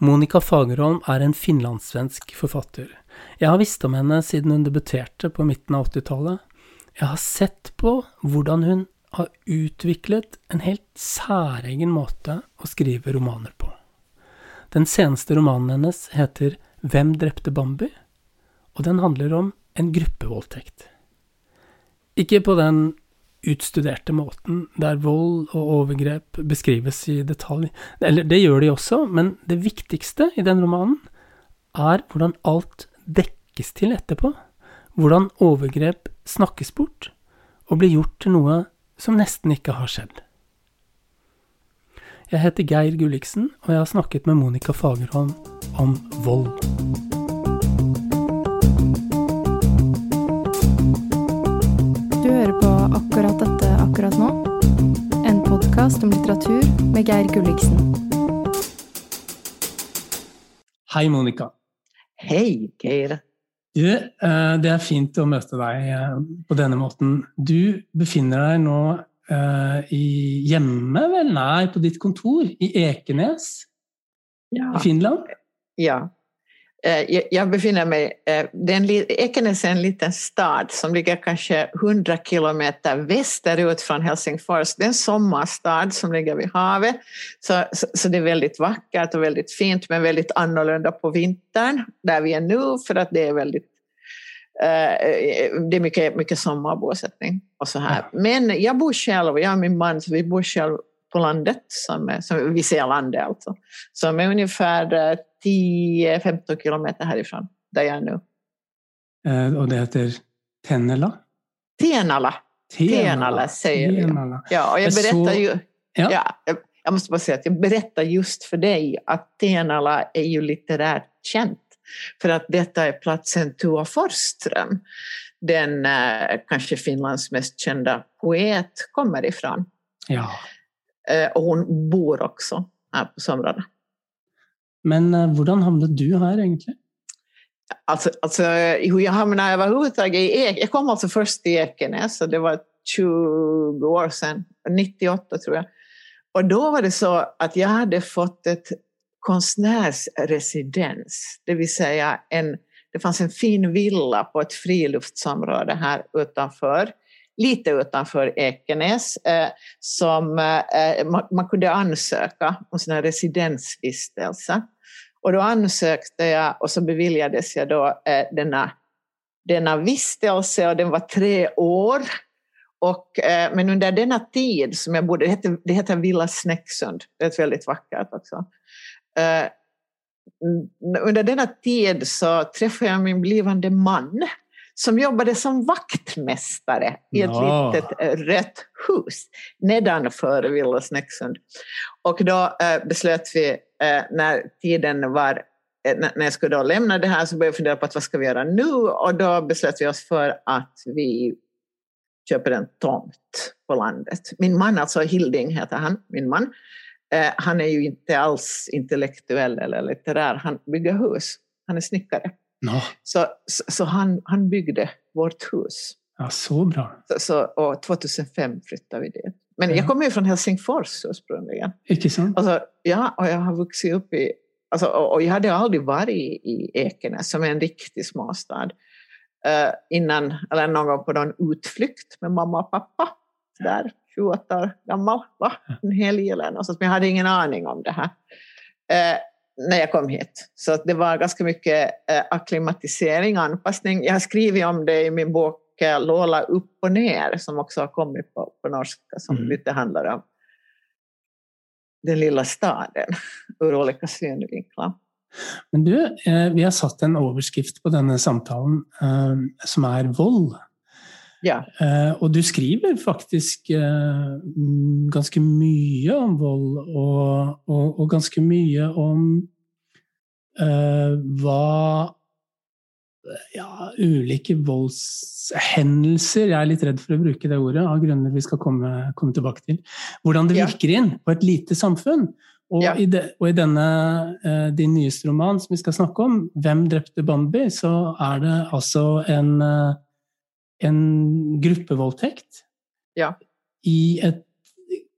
Monica Fagerholm är en finlandssvensk författare. Jag har visst om henne sedan hon debuterade på mitten av 80-talet. Jag har sett på hur hon har utvecklat en helt säregen måte att skriva romaner på. Den senaste romanen hennes heter Vem dräpte Bambi? och den handlar om en gruppvåldtäkt. Inte på den utstuderte måten, der vold og overgrep beskrives i detalj. Eller det gjør de også, men det viktigste i den romanen er hvordan alt dekkes til etterpå. Hvordan overgrep snakkes bort og blir gjort til noe som nesten ikke har skjedd. Jeg heter Geir Gulliksen, og jeg har snakket med Monica Fagerholm om vold. Podkast om litteratur med Geir Gulliksen. Hei, Monica. Hei, Geir. Du, eh, det er fint å møte deg på denne måten. Du befinner deg nå eh, i hjemme, vel? Nei, på ditt kontor i Ekenes Ja. i Finland. ja. Eh, Jag, befinner mig... eh, Det är en, li- Ekenäs är en liten stad som ligger kanske 100 kilometer västerut från Helsingfors. Det är en sommarstad som ligger vid havet. Så, så, så det är väldigt vackert och väldigt fint men väldigt annorlunda på vintern där vi är nu för att det är väldigt eh, det är mycket, mycket sommarbosättning och så här. Men jag bor själv, jag och min man, så vi bor själv på landet, som, är- som vi ser landet alltså, som är ungefär 10-15 kilometer härifrån, där jag är nu. Eh, Og det heter Tennela. Tenala, Tenala säger vi. Tenala. ja, och jag berättar såg- ju, Ja. ja, jag- jag måste bara säga att jag berättar just för dig att Tenala är ju litterärt känt. För att detta är platsen Tua Forsström, den eh, kanske Finlands mest kända poet, kommer ifrån. Ja. Eh, och hon bor också här på somrarna. Men eh, hvordan du här egentligen? Alltså, alltså hur jag hamnade överhuvudtaget i Ekenäs, jag kom alltså först till Ekenäs, så det var 20 år sedan, 98 tror jag. Och då var det så att jag hade fått ett konstnärsresidens, det vill säga en, det fanns en fin villa på ett friluftsområde här utanför, lite utanför Ekenäs, eh, som eh, man, kunde ansöka om sina residensvistelse. Och då ansökte jag och så beviljades jag då eh, denna, denna vistelse och den var tre år. Och, men under denna tid som jag bodde, det heter, det heter Villa Snäcksund, det är ett väldigt vackert också. Under denna tid så träffade jag min blivande man som jobbade som vaktmästare i ett Ja. litet eh, rött hus nedanför Villa Snäcksund. Och då eh, beslöt vi, eh, när tiden var, när- när jag skulle då lämna det här så började jag fundera på att vad ska vi göra nu? Och då beslöt vi oss för att vi köper en tomt på landet. Min man, alltså Hilding heter han, min man, eh, han är ju inte alls intellektuell eller litterär, han bygger hus, han är snickare. Nå, Så, så, så han, han byggde vårt hus. ja, så bra. Så, så, och 2005 flyttade vi dit. Men Ja. jag kommer ju från Helsingfors ursprungligen. Ikke sant? Alltså, ja, och jag har vuxit upp i... Alltså, och, och jag hade aldrig varit i, i Ekenäs, som är en riktig småstad, eh, innan, eller någon gång på någon utflykt med mamma och pappa. Där, 28 år gammal, va? en helg eller något sånt. Men jag hade ingen aning om det här eh, när jag kom hit. Så det var ganska mycket eh, akklimatisering, anpassning. Jag har skrivit om det i min bok eh, Lola upp och ner, som också har kommit på, på norska, som Mm. lite handlar om den lilla staden ur olika synvinklar. Men du, eh, vi har satt en overskrift på denne samtalen som er vold. Ja, Eh, og du skriver faktisk eh, ganske mye om vold, og, og, og ganske mye om eh, hva ja, ulike voldshendelser Jeg er litt redd for å bruke det ordet, av grunner vi skal komme, komme tilbake til. Hvordan det Ja. virker inn på et lite samfunn. Og, Ja. i, det, og i denne eh, din nyeste roman som vi skal snakke om, 'Hvem drepte Bambi', så er det altså en eh, en gruppevoldtekt Ja. i et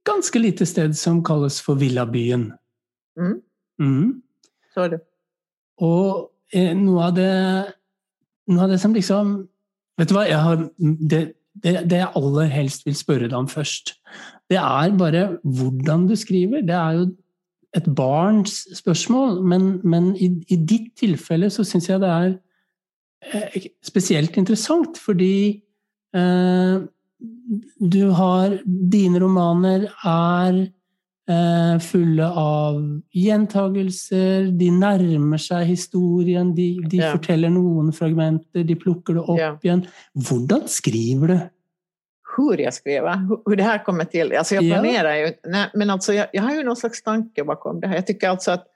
ganske lite sted som kalles for Villabyen. Mm. Mm. så förstår du. Og eh, noe av det av det som liksom Vet du hva, jeg har, det, det, det jeg aller helst vil spørre deg om først, det er bare hvordan du skriver. Det er jo et barns spørsmål, men, men i, i, ditt tilfelle så syns jeg det eh, spesielt interessant, fordi eh, du har Dine romaner er eh, fulle av gjentagelser, de nærmer seg historien, de, de Ja. forteller noen fragmenter, de plukker det opp Ja. igjen. Hvordan skriver du? hur jag skriver, hur- det här kommer till. Alltså jag Ja. planerar ju, nej, men alltså jag, jag har ju någon slags tanke bakom det här. Jag tycker alltså att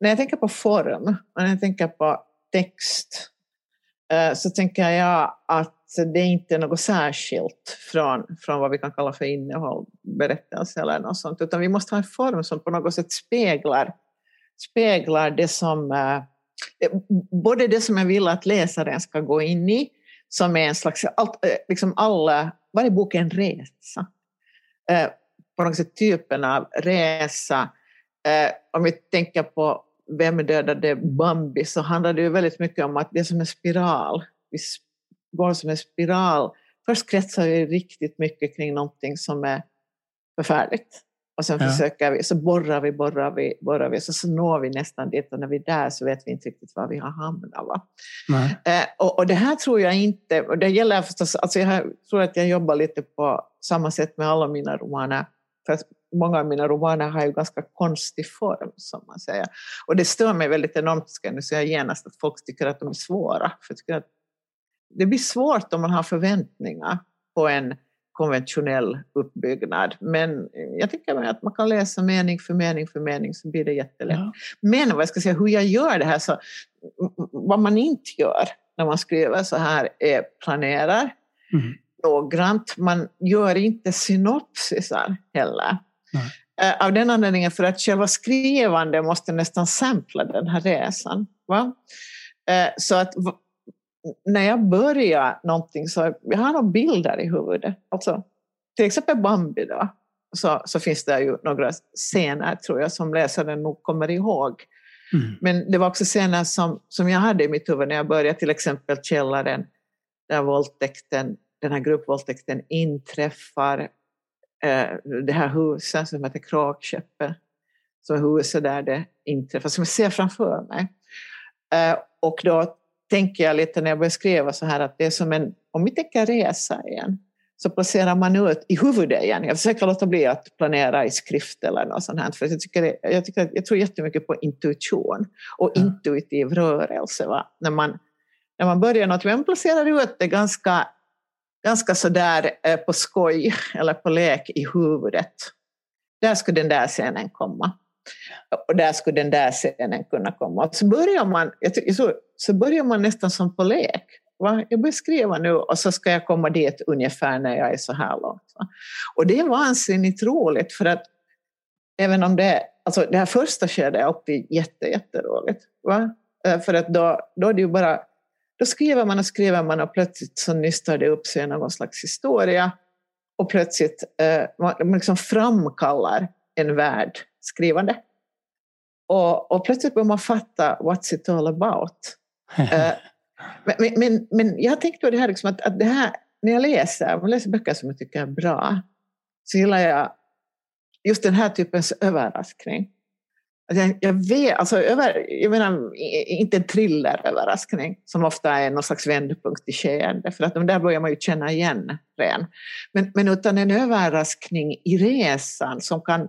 när jag tänker på form när jag tänker på text eh, Eh, så tänker jag att det är inte något särskilt från, från vad vi kan kalla för innehåll, berättelse eller något sånt, utan vi måste ha en form som på något sätt speglar, speglar det som eh, eh, både det som jag vill att läsaren ska gå in i, som är en slags, allt, liksom alla, varje bok är en resa. På något sätt typen av resa. Om vi tänker på vem dödade Bambi så handlar det ju väldigt mycket om att det är som en spiral. Vi går som en spiral. Först kretsar vi riktigt mycket kring någonting som är förfärligt. Och sen Ja. försöker vi, så borrar vi, borrar vi, borrar vi, så, så når vi nästan dit och när vi är där så vet vi inte riktigt var vi har hamnat. Eh, och, och det här tror jag inte, och det gäller förstås, alltså jag tror att jag jobbar lite på samma sätt med alla mina romaner. För att många av mina romaner har ju ganska konstig form, som man säger. Och det stör mig väldigt enormt, ska jag nu säga genast, att folk tycker att de är svåra. För tycker att det blir svårt om man har förväntningar på en konventionell uppbyggnad. Men jag tycker att man kan läsa mening för mening för mening så blir det jättelätt. Ja. Men vad jag ska säga, hur jag gör det här, så, vad man inte gör när man skriver så här är planerar Mm. noggrant. Man gör inte synopsisar heller. Nej. Eh, Av den anledningen för att själva skrivande måste nästan sampla den här resan. Va? Eh, Så att när jag börjar någonting så jag har några bilder i huvudet. Alltså, till exempel Bambi då, så, så finns det ju några scener tror jag som läsaren nog kommer ihåg. Mm. Men det var också scener som, som jag hade i mitt huvud när jag började, till exempel källaren där våldtäkten, den här gruppvåldtäkten inträffar. Eh, det här huset som heter Kråkskeppet, som är huset där det inträffar, som jag ser framför mig. Eh, och då tänker jag lite när jag börjar skriva så här att det är som en, om vi tänker resa igen, så placerar man ut i huvudet igen. Jag försöker låta bli att planera i skrift eller något sånt här, för jag, tycker jag, tycker jag tror jättemycket på intuition och Ja. intuitiv rörelse. Va? När, man, när man börjar något, man placerar ut det ganska, ganska sådär eh, på skoj eller på lek i huvudet. Där skulle den där scenen komma. Och där skulle den där scenen kunna komma. Och så börjar man, så, så börjar man nästan som på lek. Va? Jag börjar skriva nu och så ska jag komma dit ungefär när jag är så här långt. Va? Och det är vansinnigt roligt för att även om det, alltså det här första skedet är alltid jätte, jätteroligt. Va? Eh, för att då, då är det ju bara, då skriver man och skriver man och plötsligt så nystar det upp sig någon slags historia och plötsligt eh, man man liksom framkallar en värld skrivande. Och, och plötsligt börjar man fatta what's it all about. Eh, men, men, men, men jag tänkte på det här, liksom att, att det här, när jag läser, om jag läser böcker som jag tycker är bra, så gillar jag just den här typens överraskning. Jag, jag vet, alltså över, jag menar, inte en thrilleröverraskning som ofta är någon slags vändpunkt i skeende, för att de där börjar man ju känna igen redan. Men, men utan en överraskning i resan som kan...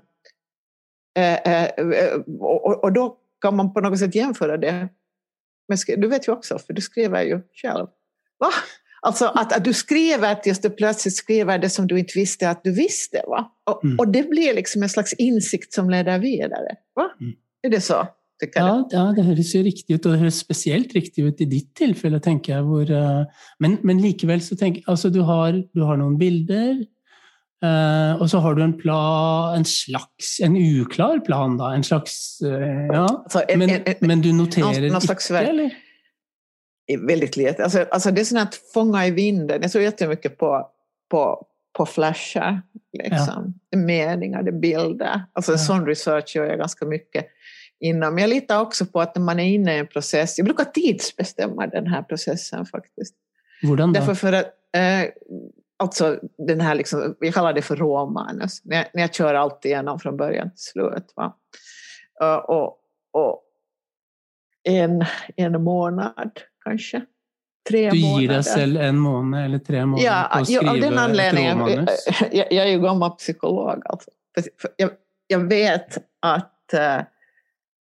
Eh, eh, eh och, och- då kan man på något sätt jämföra det men du vet ju också, för du skriver ju själv. Va? Alltså att, att du skriver tills du plötsligt skriver det som du inte visste att du visste. Va? Och, Mm. och det blir liksom en slags insikt som leder vidare. Va? Mm. Är det så? Tycker du? Ja, ja, det høres jo riktig ut, og det høres spesielt riktig ut i ditt tilfelle, tenker jeg. Hvor, eh, men, men likevel så tenker altså du har, du har noen bilder, eh, og så har du en plan, en slags, en uklar plan, da. En slags eh, Ja. Alltså, en, Men, en, en, men du noterer ikke, verk- eller? Väldigt lite. Alltså, alltså det är sånt att fånga i vinden. Jag tror jättemycket på, på, på flashar. Liksom. Är meningar, det bilder. Alltså Ja. sån research gör jag ganska mycket. inom. Jag litar också på att när man är inne i en process, jag brukar tidsbestämma den här processen faktiskt. Hvordan då? Därför för att, eh, alltså den här liksom, jag kallar det för råmanus, när jag, när jag kör allt igenom från början till slut. Va? Och, och, och en, en månad kanske. Tre du dig själv en månad eller tre månader Ja, på att skriva av den anledningen. råmanus? Jag, jag är ju gammal psykolog. Alltså. Jag, jag vet att eh,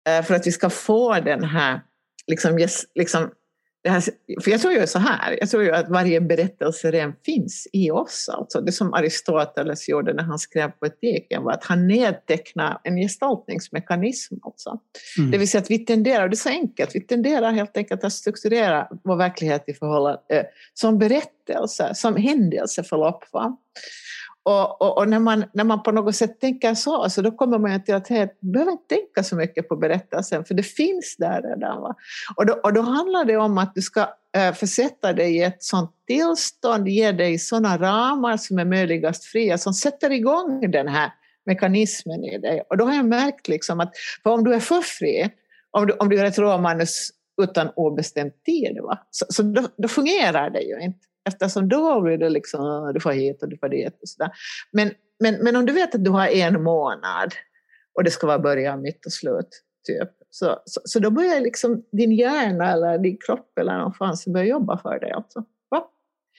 eh, för att vi ska få den här, liksom, liksom, här, för jag tror ju så här, jag tror ju att varje berättelse redan finns i oss. Alltså. Det som Aristoteles gjorde när han skrev poetiken var att han nedtecknade en gestaltningsmekanism. Alltså. Mm. Det vill säga att vi tenderar, och det är så enkelt, vi tenderar helt enkelt att strukturera vår verklighet i förhållande, eh, som berättelse, som händelseförlopp. Va? Och, och, och, när, man, när man på något sätt tänker så, så då kommer man till att hey, behöver inte tänka så mycket på berättelsen, för det finns där redan. Va? Och, då, och då handlar det om att du ska eh, försätta dig i ett sånt tillstånd, ge dig sådana ramar som är möjligast fria, som sätter igång den här mekanismen i dig. Och då har jag märkt liksom att, för om du är för fri, om du, om du gör ett råmanus utan obestämd tid, va? så, så då, då fungerar det ju inte. Eftersom då blir det liksom, du får hit och du får dit och sådär. Men, men, men om du vet att du har en månad och det ska vara början, mitt och slut, typ. Så, så, så då börjar liksom din hjärna eller din kropp eller någon fan som börjar jobba för dig. Alltså. Va?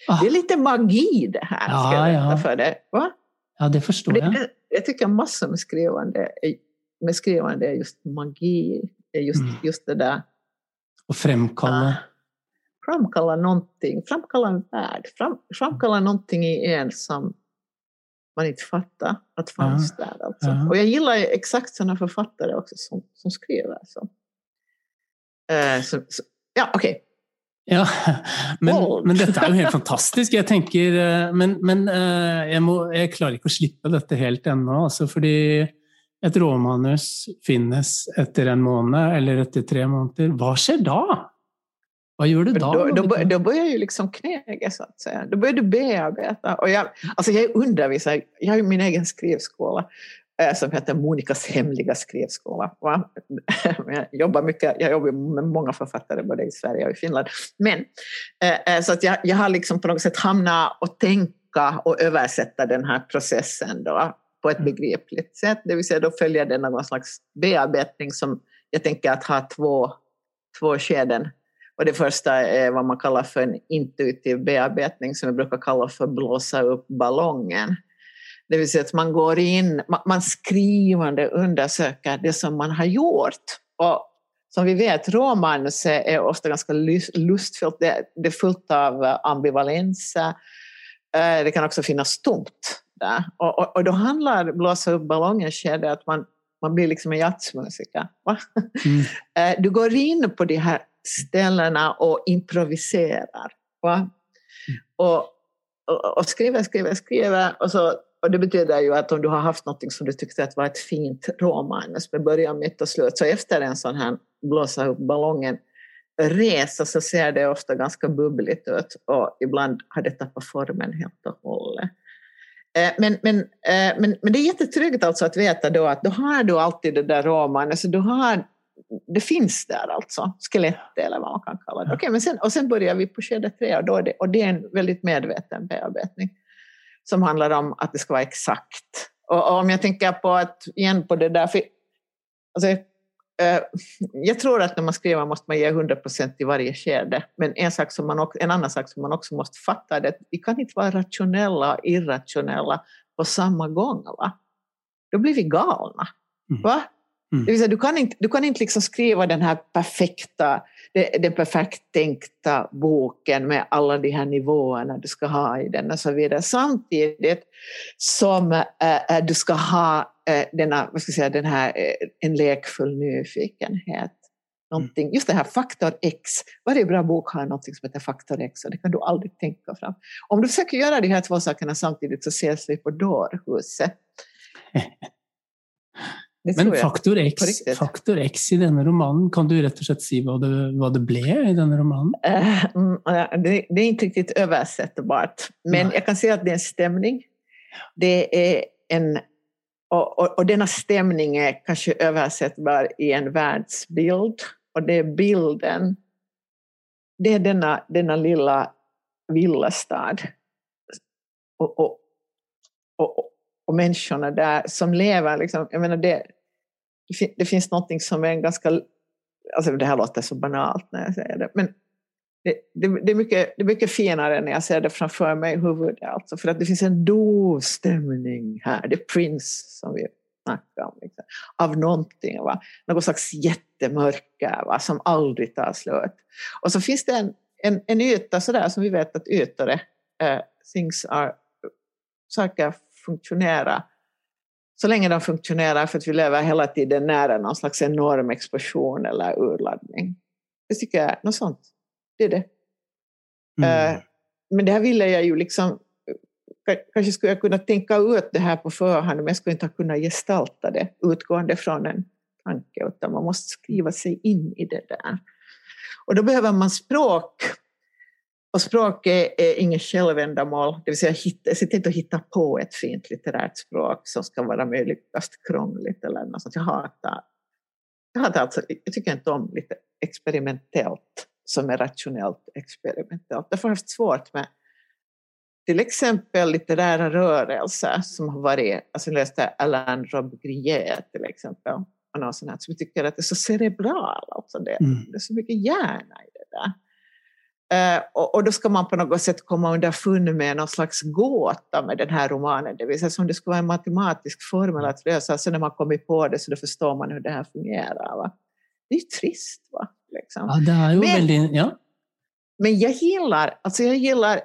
Ah. Det är lite magi det här, ska Ja, jag berätta ja. för dig. Va? Ja, det förstår Det, jag. jag tycker massor med skrivande, med skrivande är just magi, är just, Mm. just det där Och framkalla. Framkalla någonting, framkalla en värld, fram, framkalla någonting i en som man inte fattar att fanns där. Alltså. Ja. Och jag gillar exakt sådana författare också som, som skriver. Så. Eh, så, så, ja, okej. Ja, men, Våld. men dette er jo helt fantastisk. Jeg tenker, eh, Men, men eh, jeg, må, jeg klarer ikke å slippe dette helt ennå. Altså fordi et råmanus finnes etter en måned eller etter tre måneder. Hva skjer da? Hva gjør du? Då, då, bör- då börjar ju liksom knäget så att säga. Då börjar du bearbeta. Och jag, alltså jag är undervisare, jag har ju min egen skrivskola eh, som heter Monikas hemliga skrivskola. Va? Jag jobbar mycket, jag jobbar med många författare både i Sverige och i Finland. Men eh, eh, så att jag, jag har liksom på något sätt hamnat och tänka och översätta den här processen då på ett begripligt sätt. Det vill säga då följer det någon slags bearbetning som jag tänker att ha två, två skeden. Och det första är vad man kallar för en intuitiv bearbetning som jag brukar kalla för blåsa upp ballongen. Det vill säga att man går in, man, skrivande undersöker det som man har gjort. Och som vi vet, råmanus är ofta ganska lus- lustfyllt. Det, är fullt av ambivalenser. Eh, Det kan också finnas tomt där. Och, och, och då handlar blåsa upp ballongen att man, man blir liksom en jazzmusiker. Mm. Eh, Du går in på de här ställena och improviserar. Va? Och, och, och skriver, skriver, skriver. Och, så, och det betyder ju att om du har haft något som du tyckte att var ett fint råmanus med början, mitt och slut, så efter en sån här blåsa upp ballongen resa så ser det ofta ganska bubbligt ut och ibland har det tappat formen helt och hållet. Eh, Men, men, eh, men, men det är jättetryggt alltså att veta då att då har du alltid det där alltså du har, det finns där alltså, skelett eller vad man kan kalla det. Okej, men sen, och sen börjar vi på skede tre och, då det, och det är en väldigt medveten bearbetning som handlar om att det ska vara exakt. Och, och om jag tänker på att, igen på det där, för, alltså, eh, jag tror att när man skriver måste man ge 100 procent i varje skede. Men en, sak som man en annan sak som man också måste fatta är att vi kan inte vara rationella och irrationella på samma gång. Va? Då blir vi galna. Mm. Va? Mm. Det vill säga, du kan inte, du kan inte liksom skriva den här perfekta, den perfekt tänkta boken med alla de här nivåerna du ska ha i den och så vidare. Samtidigt som eh, du ska ha eh, denna, vad ska jag säga, den här, en lekfull nyfikenhet. Någonting, just det här faktor X. Varje bra bok har någonting som heter faktor X och det kan du aldrig tänka fram. Om du försöker göra de här två sakerna samtidigt så ses vi på dårhuset. Det Men faktor X, faktor X i denne romanen, kan du rett og slett si hva det, hva det ble i denne romanen? Eh, det, det är inte riktigt översättbart. Men Nej. jag kan säga att det är en stämning. Det är en och, och, och denna stämning är kanske översättbar i en världsbild. Och det är bilden, det är denna, denna lilla villastad. Och, och, och, och människorna där som lever, liksom, jag menar det, det finns någonting som är en ganska, alltså det här låter så banalt när jag säger det, men det, det, det, är mycket, det är mycket finare när jag ser det framför mig i huvudet. Alltså, för att det finns en dov stämning här. Det är Prince som vi snackar om. Liksom, av någonting. Va? Något slags jättemörker va? som aldrig tar slut. Och så finns det en, en, en yta sådär som vi vet att ytor är. Uh, eh, things are, saker funktionerar så länge de funktionerar för att vi lever hela tiden nära någon slags enorm explosion eller urladdning. Det tycker jag, något sånt. Det är det. Mm. Uh, men det här ville jag ju liksom, kanske skulle jag kunna tänka ut det här på förhand, men jag skulle inte ha kunnat gestalta det utgående från en tanke, utan man måste skriva sig in i det där. Och då behöver man språk. Och språk är, är inget självändamål, det vill säga hitta, se till att hitta på ett fint litterärt språk som ska vara möjligast krångligt eller något sånt. Jag hatar, jag hatar alltså, jag tycker inte om lite experimentellt som är rationellt experimentellt. Därför har jag haft svårt med till exempel litterära rörelser som har varit, alltså jag läste Alain Robbe-Grillet till exempel, och någon sån här, som tycker att det är så cerebral, alltså det, mm. det är så mycket hjärna i det där. Uh, och, och, då ska man på något sätt komma underfund med någon slags gåta med den här romanen, det vill säga som det skulle vara en matematisk formel att lösa, så när man kommit på det så då förstår man hur det här fungerar. Va? Det är ju trist. Va? Liksom. Ja, det är ju men, väldigt, ja. men jag gillar, alltså jag gillar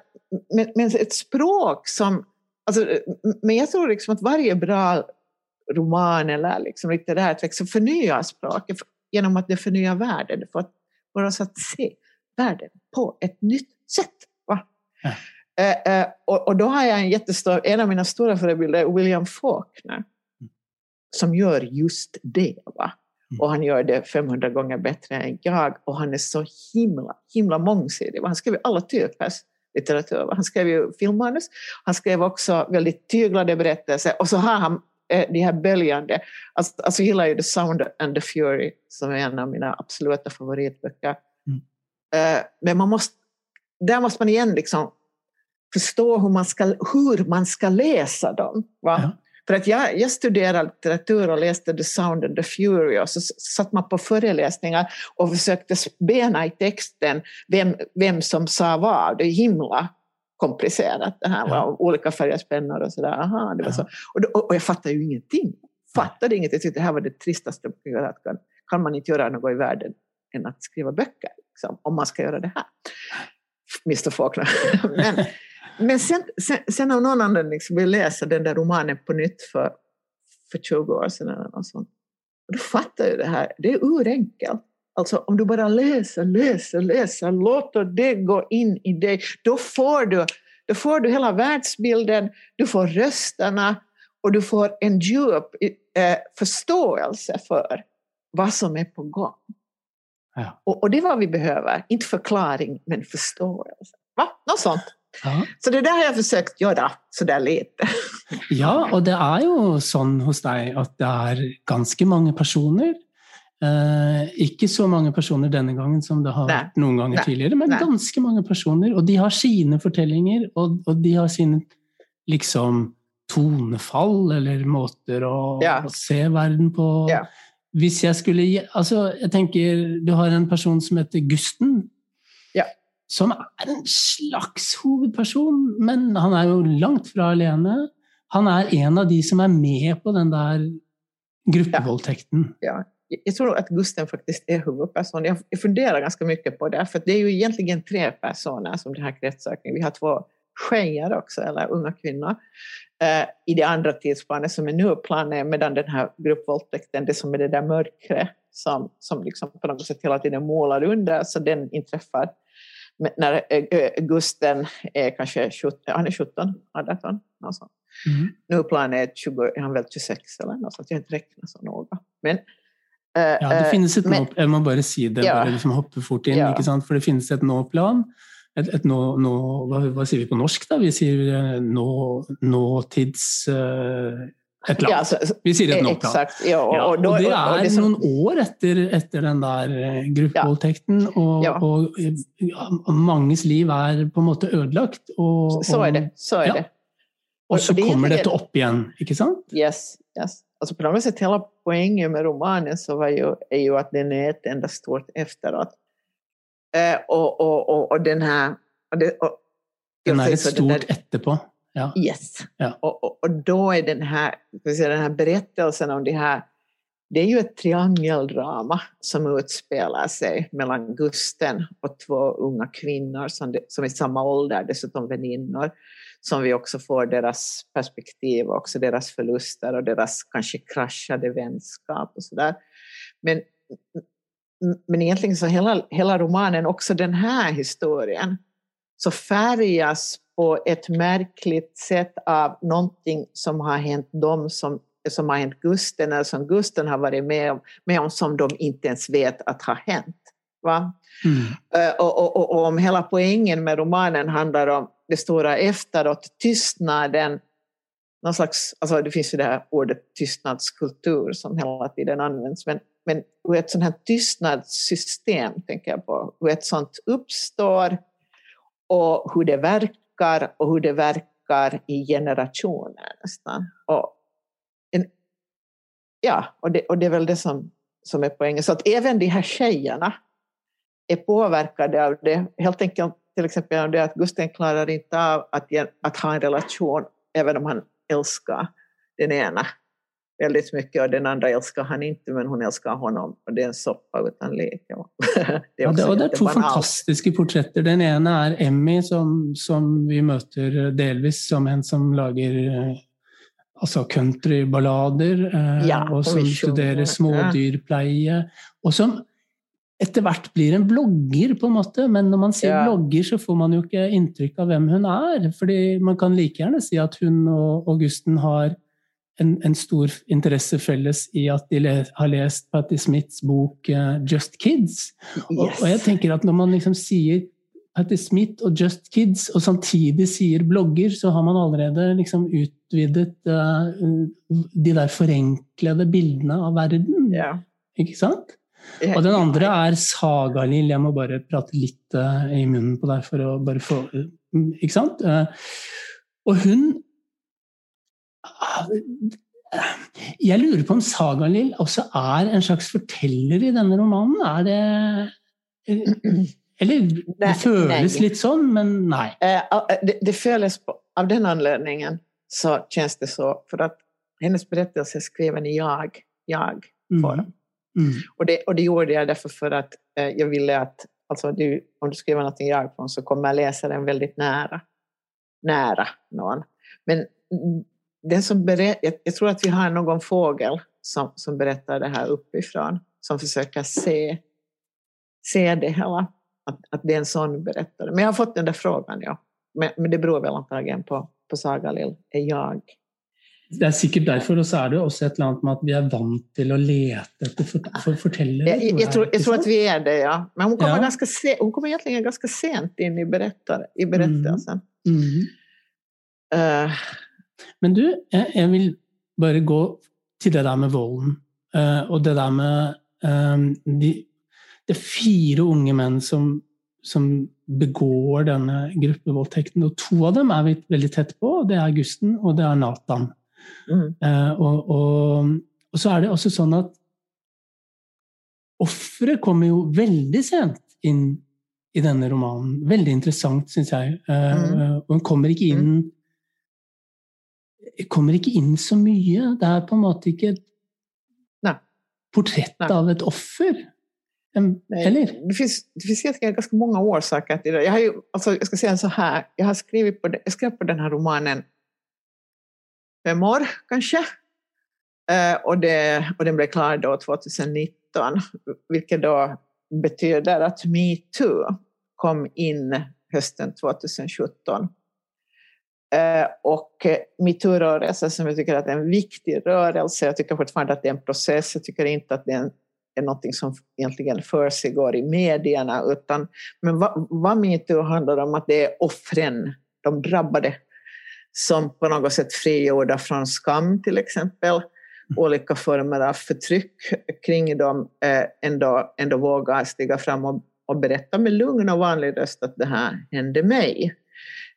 men, men ett språk som... Alltså, men jag tror liksom att varje bra roman eller liksom litterärt så förnyar språket genom att det förnyar världen. Det får oss att se världen på ett nytt sätt. Va? Ja. Eh, eh, och, och, då har jag en jättestor, en av mina stora förebilder William Faulkner. Mm. Som gör just det. Va? Mm. Och han gör det 500 gånger bättre än jag. Och han är så himla, himla mångsidig. Han skriver alla typers litteratur. Han skrev ju filmmanus, han skrev också väldigt tyglade berättelser och så har han eh, de här böljande, alltså, alltså jag gillar ju The Sound and the Fury som är en av mina absoluta favoritböcker. Mm. Eh, men man måste, där måste man igen liksom förstå hur man ska, hur man ska läsa dem. Ja. För att jag, jag studerade litteratur och läste The Sound and the Fury och så satt man på föreläsningar och försökte bena i texten vem, vem som sa vad. Det är himla komplicerat det här. Ja. Olika färgers pennor och sådär. Aha, det var ja. så. Och, då, och jag fattade ju ingenting. Fattade ingenting. Jag tyckte det här var det tristaste man kan göra. Kan, kan man inte göra något i världen än att skriva böcker? Liksom, om man ska göra det här. Mr Faulkner. Men, men sen, sen, sen av någon anledning liksom vill jag läsa den där romanen på nytt för, för 20 år sedan eller något sånt. Och då fattar jag det här, det är urenkelt. Alltså om du bara läser, läser, läser, låter det gå in i dig, då får du, då får du hela världsbilden, du får rösterna och du får en djup eh, förståelse för vad som är på gång. Ja. Och, och, det är vad vi behöver, inte förklaring men förståelse. Va? Något sånt. Ja. Så det där har jag försökt göra sådär lite. Ja, och det är ju så hos dig att det är ganska många personer. Eh, inte så många personer denna gången som det har varit någon gång tidigare, men Nej. ganska många personer. Och de har sina berättelser och, och de har sin liksom, tonfall eller måter att, ja. att se världen på. Ja. Hvis jag skulle, alltså, jag tänker, du har en person som heter Gusten som är en slags huvudperson, men han är ju långt från alene. Han är en av de som är med på den där gruppvåldtäkten. Ja. ja. Jag tror att Gusten faktiskt är huvudperson. Jag funderar ganska mycket på det, för det är ju egentligen tre personer som det här kretsökningen. Vi har två tjejer också, eller unga kvinnor, eh, i det andra tidsplanet som är nu planet, medan den här gruppvåldtäkten, det som är det där mörkret som, som liksom på något sätt hela tiden målar under, så den inträffar när eh, eh, Gusten är kanske 17, han är 17, 18, något. Mm. Nu planet 20, är han väl 26 eller något sånt, jag har inte räknat så noga. Men, ja, det finns ett men, nå, jag må bara säga det, ja, bara liksom hoppa fort in, ja. sant? för det finns ett nå-plan, ett, ett nå, nå, vad, vad säger vi på norsk då? Vi säger nå, nåtids... Uh, et eller annet. Vi sier et nåtall. exakt. Ja, och, då, og det er noen år etter, etter den der eh, gruppevoldtekten, og, og manges liv er på en måte ødelagt. Og, så är og- det. Så är Ja. det. Og så Og det er kommer dette opp igjen, ikke sant? Yes, yes. Alltså på något sätt hela poängen med romanen så var ju, är ju att den är ett enda stort efteråt. Eh, och, och, och, och den här... Och det, och, Den jag er säger et så, stort etterpå. Ja. Yes. Ja. Och, och, och då är den här, säga, den här berättelsen om det här, det är ju ett triangeldrama som utspelar sig mellan Gusten och två unga kvinnor som, de, som är samma ålder, dessutom väninnor, som vi också får deras perspektiv, och också deras förluster och deras kanske kraschade vänskap och sådär. Men, men egentligen så hela, hela romanen, också den här historien, så färgas på ett märkligt sätt av någonting som har hänt dem som, som har hänt Gusten eller som Gusten har varit med om, med om som de inte ens vet att har hänt. Va? Mm. Eh, Och, och, och, och om hela poängen med romanen handlar om det stora efteråt, tystnaden, någon slags, alltså det finns ju det här ordet tystnadskultur som hela tiden används, men, men hur ett sånt här tystnadssystem, tänker jag på, hur ett sånt uppstår och hur det verkar och hur det verkar i generationer nästan. Och en, ja, och det, och det är väl det som, som är poängen. Så att även de här tjejerna är påverkade av det, helt enkelt till exempel av det att Gusten klarar inte av att, att ha en relation även om han älskar den ena väldigt mycket och den andra älskar han inte men hon älskar honom och det är en soppa utan lek. Ja. Det är Ja, det, to jättebanalt. fantastiske portretter. Den ene er Emmy, som, som vi møter delvis som en som lager eh, altså countryballader, eh, Ja, og som studerer smådyrpleie. Og som etter hvert blir en blogger, på en måte. Men når man sier Ja. blogger, så får man jo ikke inntrykk av hvem hun er. fordi man kan like gjerne si at hun og Augusten har en, en stor interesse felles i at de le, har lest Patti Smiths bok eh, 'Just Kids'. Yes. og jeg tenker at når man liksom sier Patti Smith og Just Kids, og samtidig sier blogger, så har man allerede liksom utvidet eh, de der forenklede bildene av verden. Ja. Ikke sant? Og den ja. andre er Sagalill. Jeg må bare prate litt eh, i munnen på deg for å bare få mm, Ikke sant? Eh, og hun Jeg lurer på om Sagalill også er en slags forteller i denne romanen. Er det Eller det føles nei. litt sånn, men nei. Eh, eh, det, det føles av den anledningen så känns det så, för att hennes berättelse är skriven i jag, jag Mm. form. Mm. Och det, och det gjorde jag därför för att eh, jag ville att, alltså du, om du skriver något i jag-form så kommer läsaren väldigt nära, nära någon. Men den som berä, jag, tror att vi har någon fågel som, som berättar det här uppifrån, som försöker se, se det hela. Att, att det är en sån berättare. Men jag har fått den där frågan, ja. Men, men det beror väl antagligen på, på Saga Lill, är jag. Det er sikkert derfor, og så er det også et eller annet med at vi er vant til å lete etter for, for fortellere. Jag, jag, jag, tror, jag tror att vi... är det, ja. Men hon kommer, Ja. ganska se, hon kommer egentligen ganska sent in i, berättar, i berättelsen. mm. Eh, Men du, jeg, jeg vil bare gå til det der med volden. eh, og det der med de, Det er fire unge menn som, som begår denne gruppevoldtekten. Og to av dem er vi veldig tett på. Det er Gusten og det er Nathan. mm, og, og, og så er det også sånn at offeret kommer jo veldig sent inn i denne romanen. Veldig interessant, syns jeg. Eh, Mm. Og hun kommer ikke inn kommer ikke inn så mye. Det er på en måte ikke et Nei. portrett Nei. av et offer. Eller? Det finns, det finns egentligen ganska många orsaker till det. Jag, har ju, alltså, jag ska säga så här, jag har skrivit på, jag skrev på den här romanen fem år kanske. Eh, och, det, och den blev klar då 2019, vilket då betyder att metoo kom in hösten 2017. Eh, och eh, metoo-rörelsen som jag tycker att är en viktig rörelse, jag tycker fortfarande att det är en process, jag tycker inte att det är, en, är någonting som egentligen försiggår i medierna, utan men vad, vad metoo handlar om att det är offren, de drabbade, som på något sätt frigjorda från skam till exempel, mm. olika former av förtryck kring dem, eh, ändå, ändå vågar stiga fram och, och berätta med lugn och vanlig röst att det här hände mig.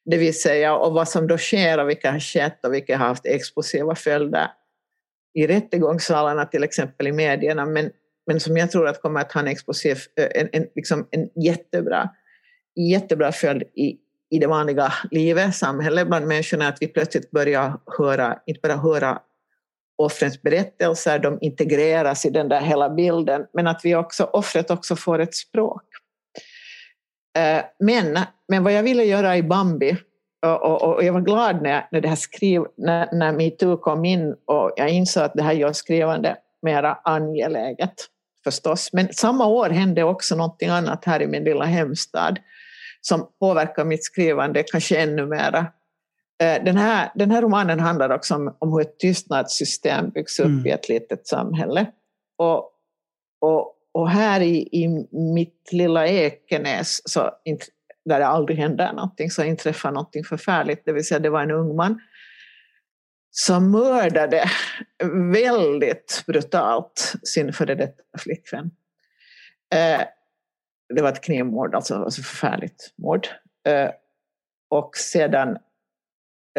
Det vill säga, och vad som då sker och vilka har skett och vilka har haft explosiva följder i rättegångssalarna, till exempel i medierna, men, men som jag tror att kommer att ha en explosiv, eh, en, en, liksom en jättebra, jättebra följd i, i det vanliga livet, samhället, bland människorna, att vi plötsligt börjar höra, inte bara höra offrens berättelser, de integreras i den där hela bilden, men att vi också, offret också får ett språk. Eh, men, men vad jag ville göra i Bambi, och, och, och jag var glad när, när det här skriv, när, när metoo kom in och jag insåg att det här gör skrivande mera angeläget förstås. Men samma år hände också någonting annat här i min lilla hemstad som påverkar mitt skrivande kanske ännu mera. Eh, den här, den här romanen handlar också om, om hur ett tystnadssystem byggs upp mm. i ett litet samhälle. Och, och, och här i, i mitt lilla Ekenäs, så, där det aldrig händer någonting, så inträffar någonting förfärligt. Det vill säga, det var en ung man som mördade väldigt brutalt sin före detta flickvän. Eh, det var ett knivmord, alltså, alltså förfärligt mord. Eh, och sedan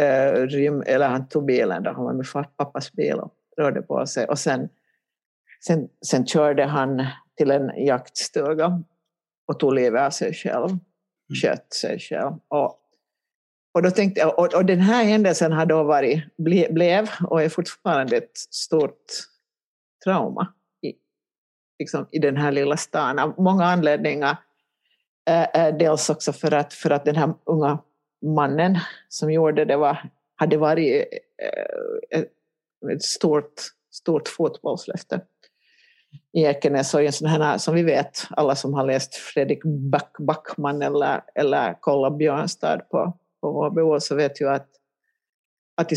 eh, rym, eller han tog bilen, då, han var med pappas bil och rörde på sig. Och sen, sen, sen körde han till en jaktstuga och tog livet av sig själv, mm. sköt sig själv. Och, och, då tänkte, och, och den här händelsen har då varit, ble, blev och är fortfarande ett stort trauma liksom, i den här lilla stan av många anledningar. Eh, dels också för att, för att den här unga mannen som gjorde det var, hade varit eh, ett stort, stort fotbollslöfte i Ekenäs och en sån här, som vi vet, alla som har läst Fredrik Back, Backman eller, eller kollat Björnstad på, på HBO så vet ju att att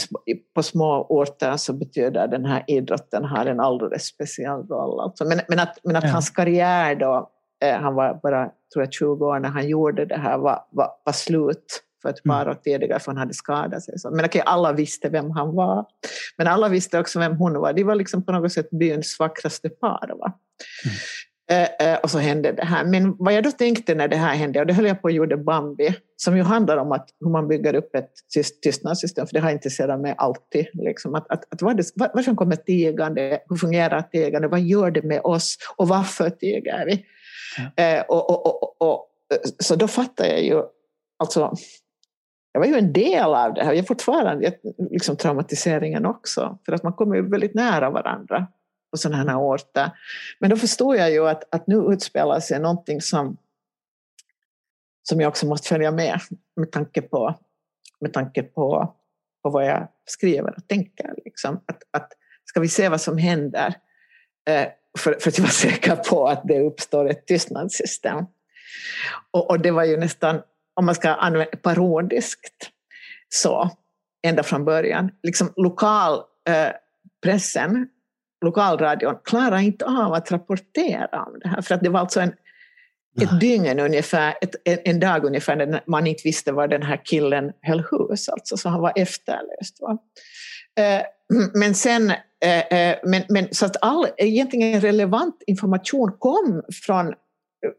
på små orter så betyder den här idrotten har en alldeles speciell roll. Alltså. Men, men att, men att ja. hans karriär då, eh, han var bara tror jag, 20 år när han gjorde det här, var, var, var slut för ett par mm. år tidigare för han hade skadat sig. Men okej, alla visste vem han var. Men alla visste också vem hon var. De var liksom på något sätt byns vackraste par. Va? Mm. Eh, eh, och så hände det här. Men vad jag då tänkte när det här hände, och det höll jag på att gjorde Bambi, som ju handlar om att, hur man bygger upp ett tystnadssystem, för det har intresserat mig alltid. Liksom, att, att, att vad, det, vad, vad som kommer tigande, hur fungerar tigande, vad gör det med oss och varför tiger vi? Ja. Eh, och, och, och, och, så då fattar jag ju, alltså, jag var ju en del av det här, jag är fortfarande liksom, traumatiseringen också, för att man kommer ju väldigt nära varandra på sådana här orter. Men då förstår jag ju att, att nu utspelar sig någonting som, som jag också måste följa med med tanke på, med tanke på, på vad jag skriver och tänker. Liksom. Att, att, ska vi se vad som händer? Eh, för, för att vara säker på att det uppstår ett tystnadssystem. Och, och det var ju nästan, om man ska använda parodiskt, så ända från början. Liksom lokal eh, lokalradion klarade inte av att rapportera om det här. För att det var alltså en, ett dygn ungefär, ett, en dag ungefär när man inte visste var den här killen höll hus, alltså, så han var efterlöst. Va? Eh, men sen, eh, eh, men, men, så att all egentligen relevant information kom från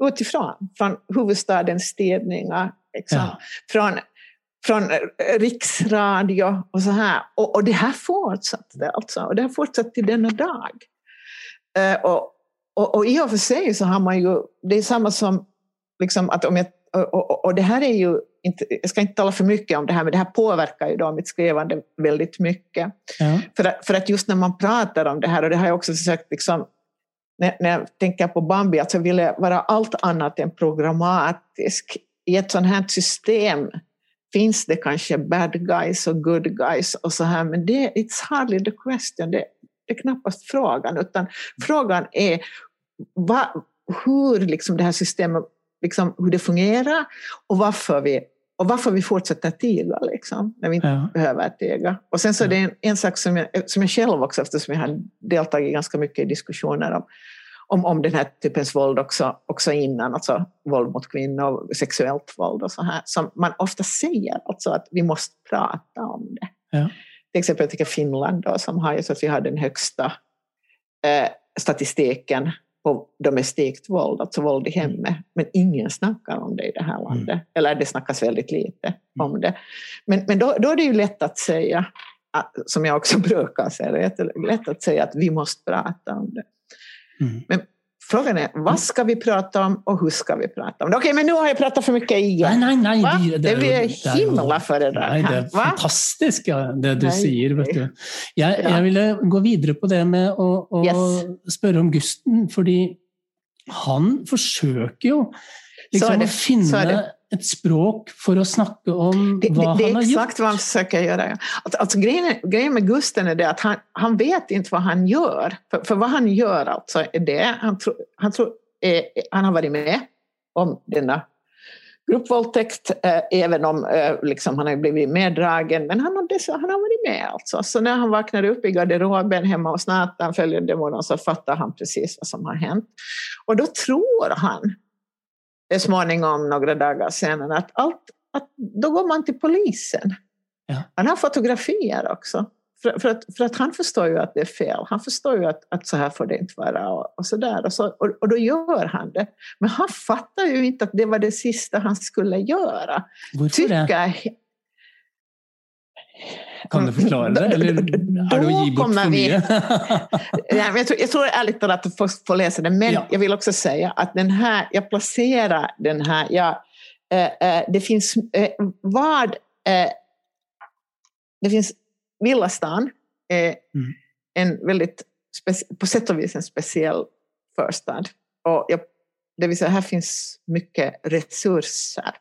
utifrån, från huvudstadens tidningar, liksom, ja. från från eh, riksradio och så här. Och, och det här fortsatte alltså, och det har fortsatt till denna dag. Uh, och, och, och i och för sig så har man ju, det är samma som liksom att om jag, och, och, och, det här är ju, inte, jag ska inte tala för mycket om det här, men det här påverkar ju då mitt skrivande väldigt mycket. Ja. För, att, för att just när man pratar om det här, och det har jag också försökt liksom, när, när jag tänker på Bambi, alltså vill jag vara allt annat än programmatisk i ett sånt här system finns det kanske bad guys och good guys och så här, men det it's hardly the question, det, det är knappast frågan, utan frågan är va, hur liksom det här systemet liksom, hur det fungerar och varför vi, och varför vi fortsätter tiga liksom, när vi inte ja. behöver tiga. Och sen så är det en, en sak som jag, som jag själv också, eftersom jag har deltagit ganska mycket i diskussioner om, om, om den här typens våld också, också innan, alltså våld mot kvinnor, sexuellt våld och så här, som man ofta säger, alltså att vi måste prata om det. Ja. Till exempel jag tycker Finland då, som har så att vi har den högsta eh, statistiken på domestikt våld, alltså våld i hemmet, men ingen snackar om det i det här landet. Mm. Eller det snackas väldigt lite om det. Men, men då, då är det ju lätt att säga, som jag också brukar säga, det är jättelätt att säga att vi måste prata om det. Mm. Men frågan är, vad ska vi prata om och hur ska vi prata om det? Okej, men nu har jag pratat för mycket igen. Nej, nej, nej. Vi- Det blir jo- det jo- himla föredrag Nej, det är fantastiskt det du Nej. sier. Vet du. Jeg, Ja. jeg ville gå videre på det med å, å Yes. om Gusten, fordi han forsøker jo Så liksom er det. å finne Så er det. et språk for å snakke om Det, hva det, det han är har exakt gjort. vad han försöker göra. ja. Alltså, alltså, grejen, är- grejen med Gusten är det att han, han vet inte vad han gör. För, för vad han gör alltså är det, han, tror han, tror, eh, han har varit med om denna gruppvåldtäkt, eh, även om eh, liksom, han har blivit meddragen, men han har, dess, han har varit med alltså. Så när han vaknar upp i garderoben hemma hos Nathan följande morgon så fattar han precis vad som har hänt. Och då tror han, eh, småningom några dagar senare, att allt att då går man till polisen. Ja. Han har fotografier också. För, för, att, för att han förstår ju att det är fel. Han förstår ju att, att så här får det inte vara. Och, och, så där. Och, så, och, och då gör han det. Men han fattar ju inte att det var det sista han skulle göra. Hvorfor det? Kan du forklare det, eller er det å gi bort kommer for vi-? Ja, jag, tror, jag tror ärligt talat att folk får läsa den, men Ja. jag vill också säga att den här, jag placerar den här, jag, eh, det finns, eh, vad, eh, det finns Villastan, eh, Mm. en väldigt, på sätt och vis en speciell förstad. Och jag, det vill säga här finns mycket resurser.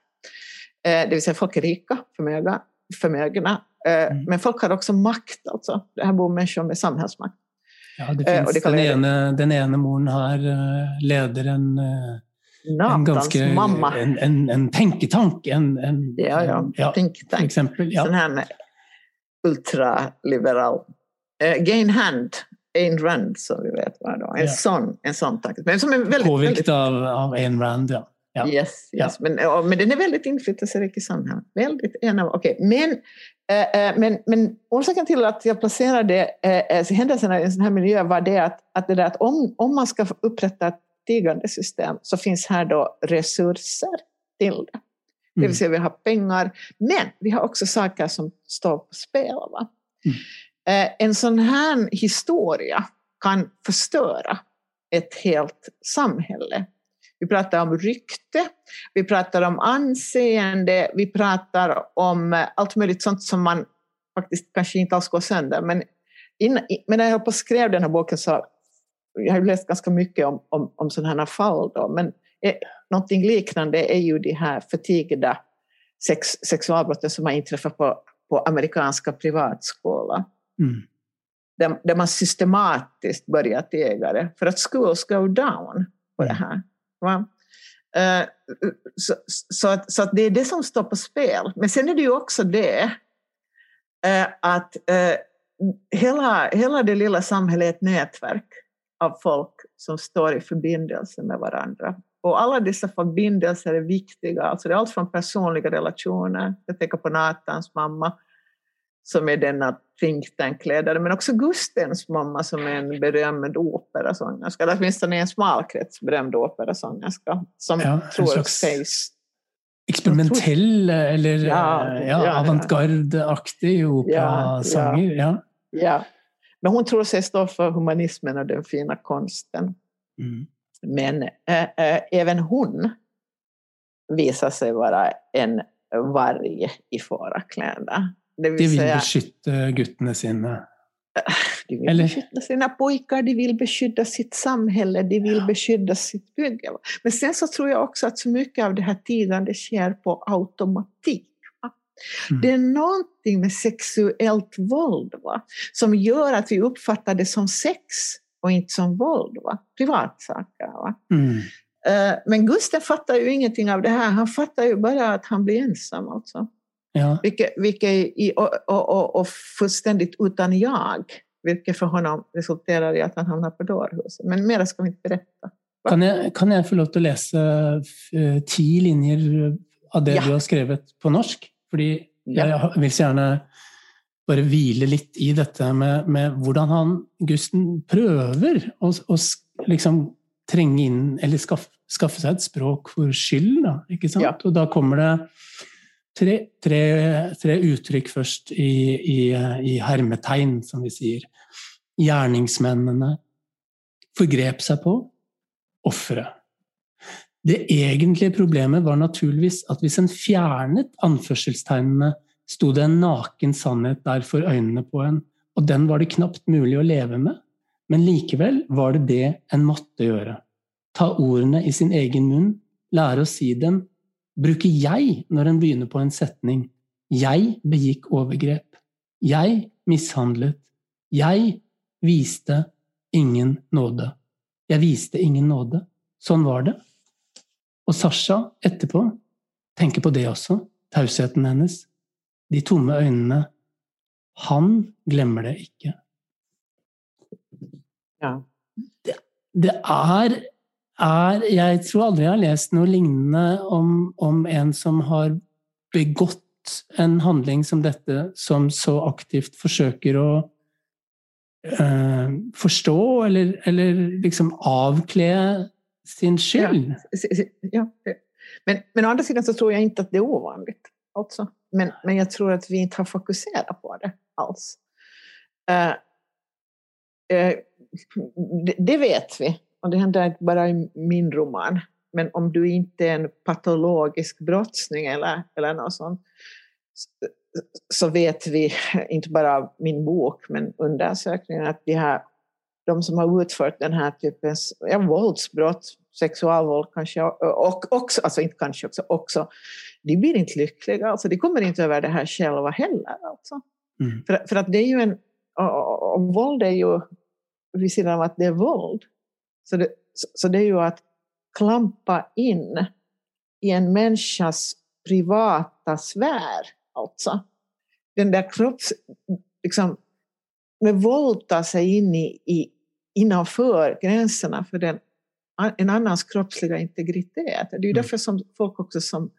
Det vill säga folk är rika, förmögna, förmögna Mm. men folk har också makt. Alltså. Det här bor människor med samhällsmakt. Ja, det Eh, og finnes, det den, ene, den ene moren her eh, leder en, eh, en ganske mamma. en, en, en tenketank. En, en, Ja, ja. en- ja Think tank. eksempel. Ja. Sån här ultraliberal. Eh, gain hand, Ayn Rand som vi vet vad. En Ja. sån, en sån tanke. Men som är väldigt... Påvirket väldigt av, av Ayn Rand, ja. Ja. Yes, yes. Men, ja, men den är väldigt inflytelserik i samhället. Väldigt en av, okej. Men, eh, men, men orsaken till att jag placerade eh, eh, händelserna i en sån här miljö var det att, att, det där att om, om man ska upprätta ett stigande system så finns här då resurser till det. Det Mm. vill säga vi har pengar, men vi har också saker som står på spel. Mm. Eh, en sån här historia kan förstöra ett helt samhälle. Vi pratar om rykte, vi pratar om anseende, vi pratar om eh, allt möjligt sånt som man faktiskt kanske inte alls går sönder. Men, innan, men när jag höll på och skrev den här boken så jag har läst ganska mycket om, om, om sådana här fall. Då, men eh, någonting liknande är ju de här förtigda sex, sexualbrotten som har inträffat på, på amerikanska privatskolor. Mm. Där, där man systematiskt börjar tiga det för att schools go down på det här. Va? Eh, så, så, att, så att det är det som står på spel. Men sen är det ju också det eh, att eh, hela, hela det lilla samhället är ett nätverk av folk som står i förbindelse med varandra. Och alla dessa förbindelser är viktiga. Alltså det är allt från personliga relationer, jag tänker på Natans mamma, som är denna think tank-ledare, men också Gustens mamma som är en berömd operasångerska, eller åtminstone en smal krets berömd operasångerska, som Ja, tror sägs... Experimentell eller Ja, eh, ja, ja, ja. avantgarde-aktig operasanger. Ja, Ja. Men hon tror sig stå för humanismen och den fina konsten. Mm. Men äh, äh, även hon visar sig vara en varg i fårakläder. Det vill De vil säga, beskytte guttene sine. de vill eller- beskydda sina pojkar, de vill beskydda sitt samhälle, de vill beskydda sitt bygge. Men sen så tror jag också att så mycket av det här tigande sker på automatik. Mm. Det är någonting med sexuellt våld va? som gör att vi uppfattar det som sex och inte som våld. Va? Privatsaker. Va? Mm. Eh, Men Gustav fattar ju ingenting av det här. Han fattar ju bara att han blir ensam. Alltså. Ja. Vilket, vilket i, och, och, och, och fullständigt utan jag vilket för honom resulterar i att han hamnar på dårhuset. Men mera ska vi inte berätta. Kan jag, kan jag få lov att läsa uh, tio linjer av det Ja. du har skrivit på norsk? För Ja. jag vill så gärna bara hvile litt i dette med, med hvordan han, Gusten, å, å s- liksom trenge inn, eller skaffe, skaffe seg et språk for skyld, ikke sant? Ja. Og da kommer det tre, tre, tre uttryck först i, i, i hermetegn, som vi säger. Gärningsmännen, förgrep sig på offret. Det egentliga problemet var naturligtvis att om en fjärnet anförselstecknen stod det en naken sanning där för ögonen på en, och den var det knappt möjligt att leva med. Men likväl var det det en måtte göra. Ta orden i sin egen mun, lära oss säga dem, bruke jeg når en begynner på en setning. Jeg begikk overgrep. Jeg mishandlet. Jeg viste ingen nåde. Jeg viste ingen nåde. Sånn var det. Og Sasha etterpå tenker på det også. Tausheten hennes. De tomme øynene. Han glemmer det ikke. Ja. Det er, er Jeg tror aldri jeg har lest noe lignende om, om en som har begått en handling som dette, som så aktivt forsøker å eh, forstå eller, eller liksom avkle sin skyld. Ja. Men, men å andra sidan så tror jag inte att det är ovanligt. Alltså. Men, men jag tror att vi inte har fokuserat på det alls. Eh, eh, det, det vet vi. Och det händer inte bara i min roman. Men om du inte är en patologisk brottsling eller, eller något sånt så, vet vi, inte bara av min bok, men undersökningen att de, här, de som har utfört den här typens ja, våldsbrott, sexualvåld kanske, och också, alltså inte kanske också, också, de blir inte lyckliga, alltså de kommer inte över det här själva heller. Alltså. Mm. För, för att det är ju en, och, och, och våld är ju, vid sidan av att det är våld, så det, så, det är ju att klampa in i en människas privata sfär, alltså. Den där kropps... Liksom, med våld ta sig in i, i, innanför gränserna för den, en annans kroppsliga integritet. Det är ju Mm. därför som folk också som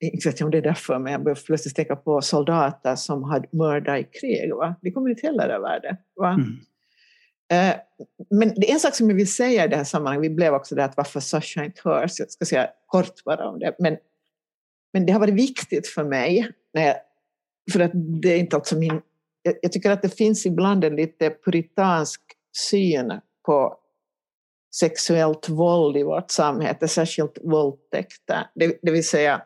inte vet jag om det är därför, men jag börjar plötsligt tänka på soldater som hade mördat i krig. Va? De kommer inte heller över det. Va? Mm. Eh, men det är en sak som jag vill säga i det här sammanhanget, vi blev också där att varför Sasha inte hörs, jag ska säga kort bara om det, men, men det har varit viktigt för mig, när jag, för att det är inte alltså min, jag, jag tycker att det finns ibland en lite puritansk syn på sexuellt våld i vårt samhälle, särskilt våldtäkter, det, det vill säga,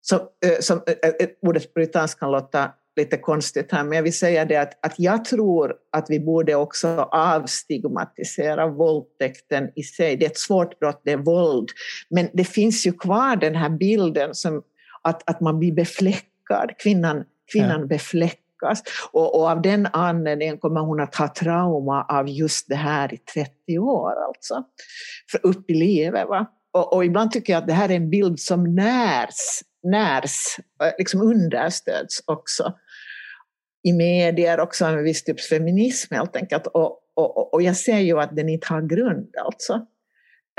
som, eh, som, eh, ordet puritansk kan låta lite konstigt här, men jag vill säga det att, att jag tror att vi borde också avstigmatisera våldtäkten i sig. Det är ett svårt brott, det är våld, men det finns ju kvar den här bilden som att, att man blir befläckad, kvinnan, kvinnan befläckas. Och, och av den anledningen kommer hon att ha trauma av just det här i 30 år, alltså. För upp i livet. Va? Och, och ibland tycker jag att det här är en bild som närs, närs eh, liksom understöds också i medier också en viss typs feminism helt enkelt. Och, och, och jag ser ju att den inte har grund alltså.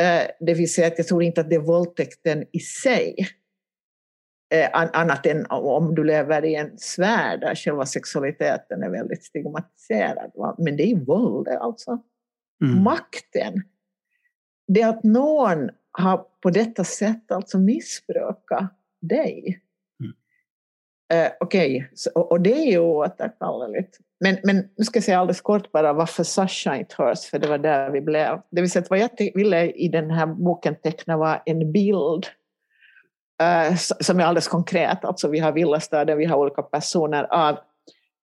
Eh, Det vill säga att jag tror inte att det är våldtäkten i sig. Eh, an- Annat än om du lever i en sfär där själva sexualiteten är väldigt stigmatiserad. Men det är våldet alltså. Mm. Makten. Det är att någon har på detta sätt alltså missbrukat dig. Eh, Okej, okay. och, och det är ju återkalleligt. Men, men nu ska jag säga alldeles kort bara varför Sasha inte hörs, för det var där vi blev. Det vill säga att vad jag ville i den här boken teckna var en bild eh, som är alldeles konkret. Alltså vi har villastaden, vi har olika personer av,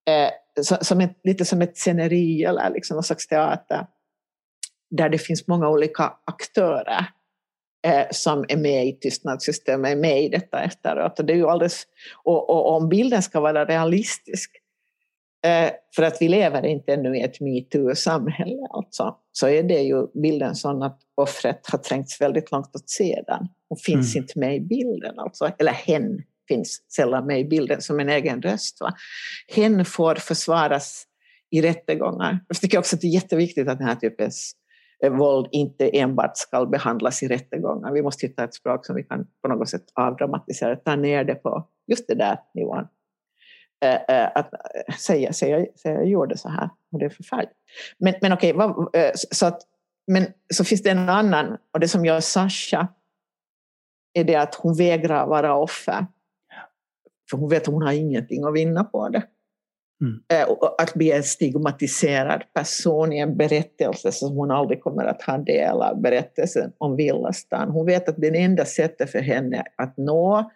eh, som ett, lite som ett sceneri eller liksom någon slags teater där det finns många olika aktörer som är med i tystnadssystemet, är med i detta efteråt. Och, det är ju alldeles, och, och, och om bilden ska vara realistisk, eh, för att vi lever inte ännu i ett metoo-samhälle, alltså, så är det ju bilden sån att offret har trängts väldigt långt åt sidan. Hon finns Mm. inte med i bilden, alltså, eller hen finns sällan med i bilden som en egen röst. Va? Hen får försvaras i rättegångar. Jag tycker också att det är jätteviktigt att den här typens eh, våld inte enbart ska behandlas i rättegångar. Vi måste hitta ett språk som vi kan på något sätt avdramatisera, ta ner det på just det där nivån. Eh, eh, att säga, säga, säga jag gjorde så här, och det är förfärligt. Men, men okej, okay, så, att, men så finns det en annan, och det som gör Sasha är det att hon vägrar vara offer. För hon vet att hon har ingenting att vinna på det. Mm. Eh, att bli en stigmatiserad person i en berättelse som hon aldrig kommer att ha del av, berättelsen om Villastan. Hon vet att det enda sättet för henne att nå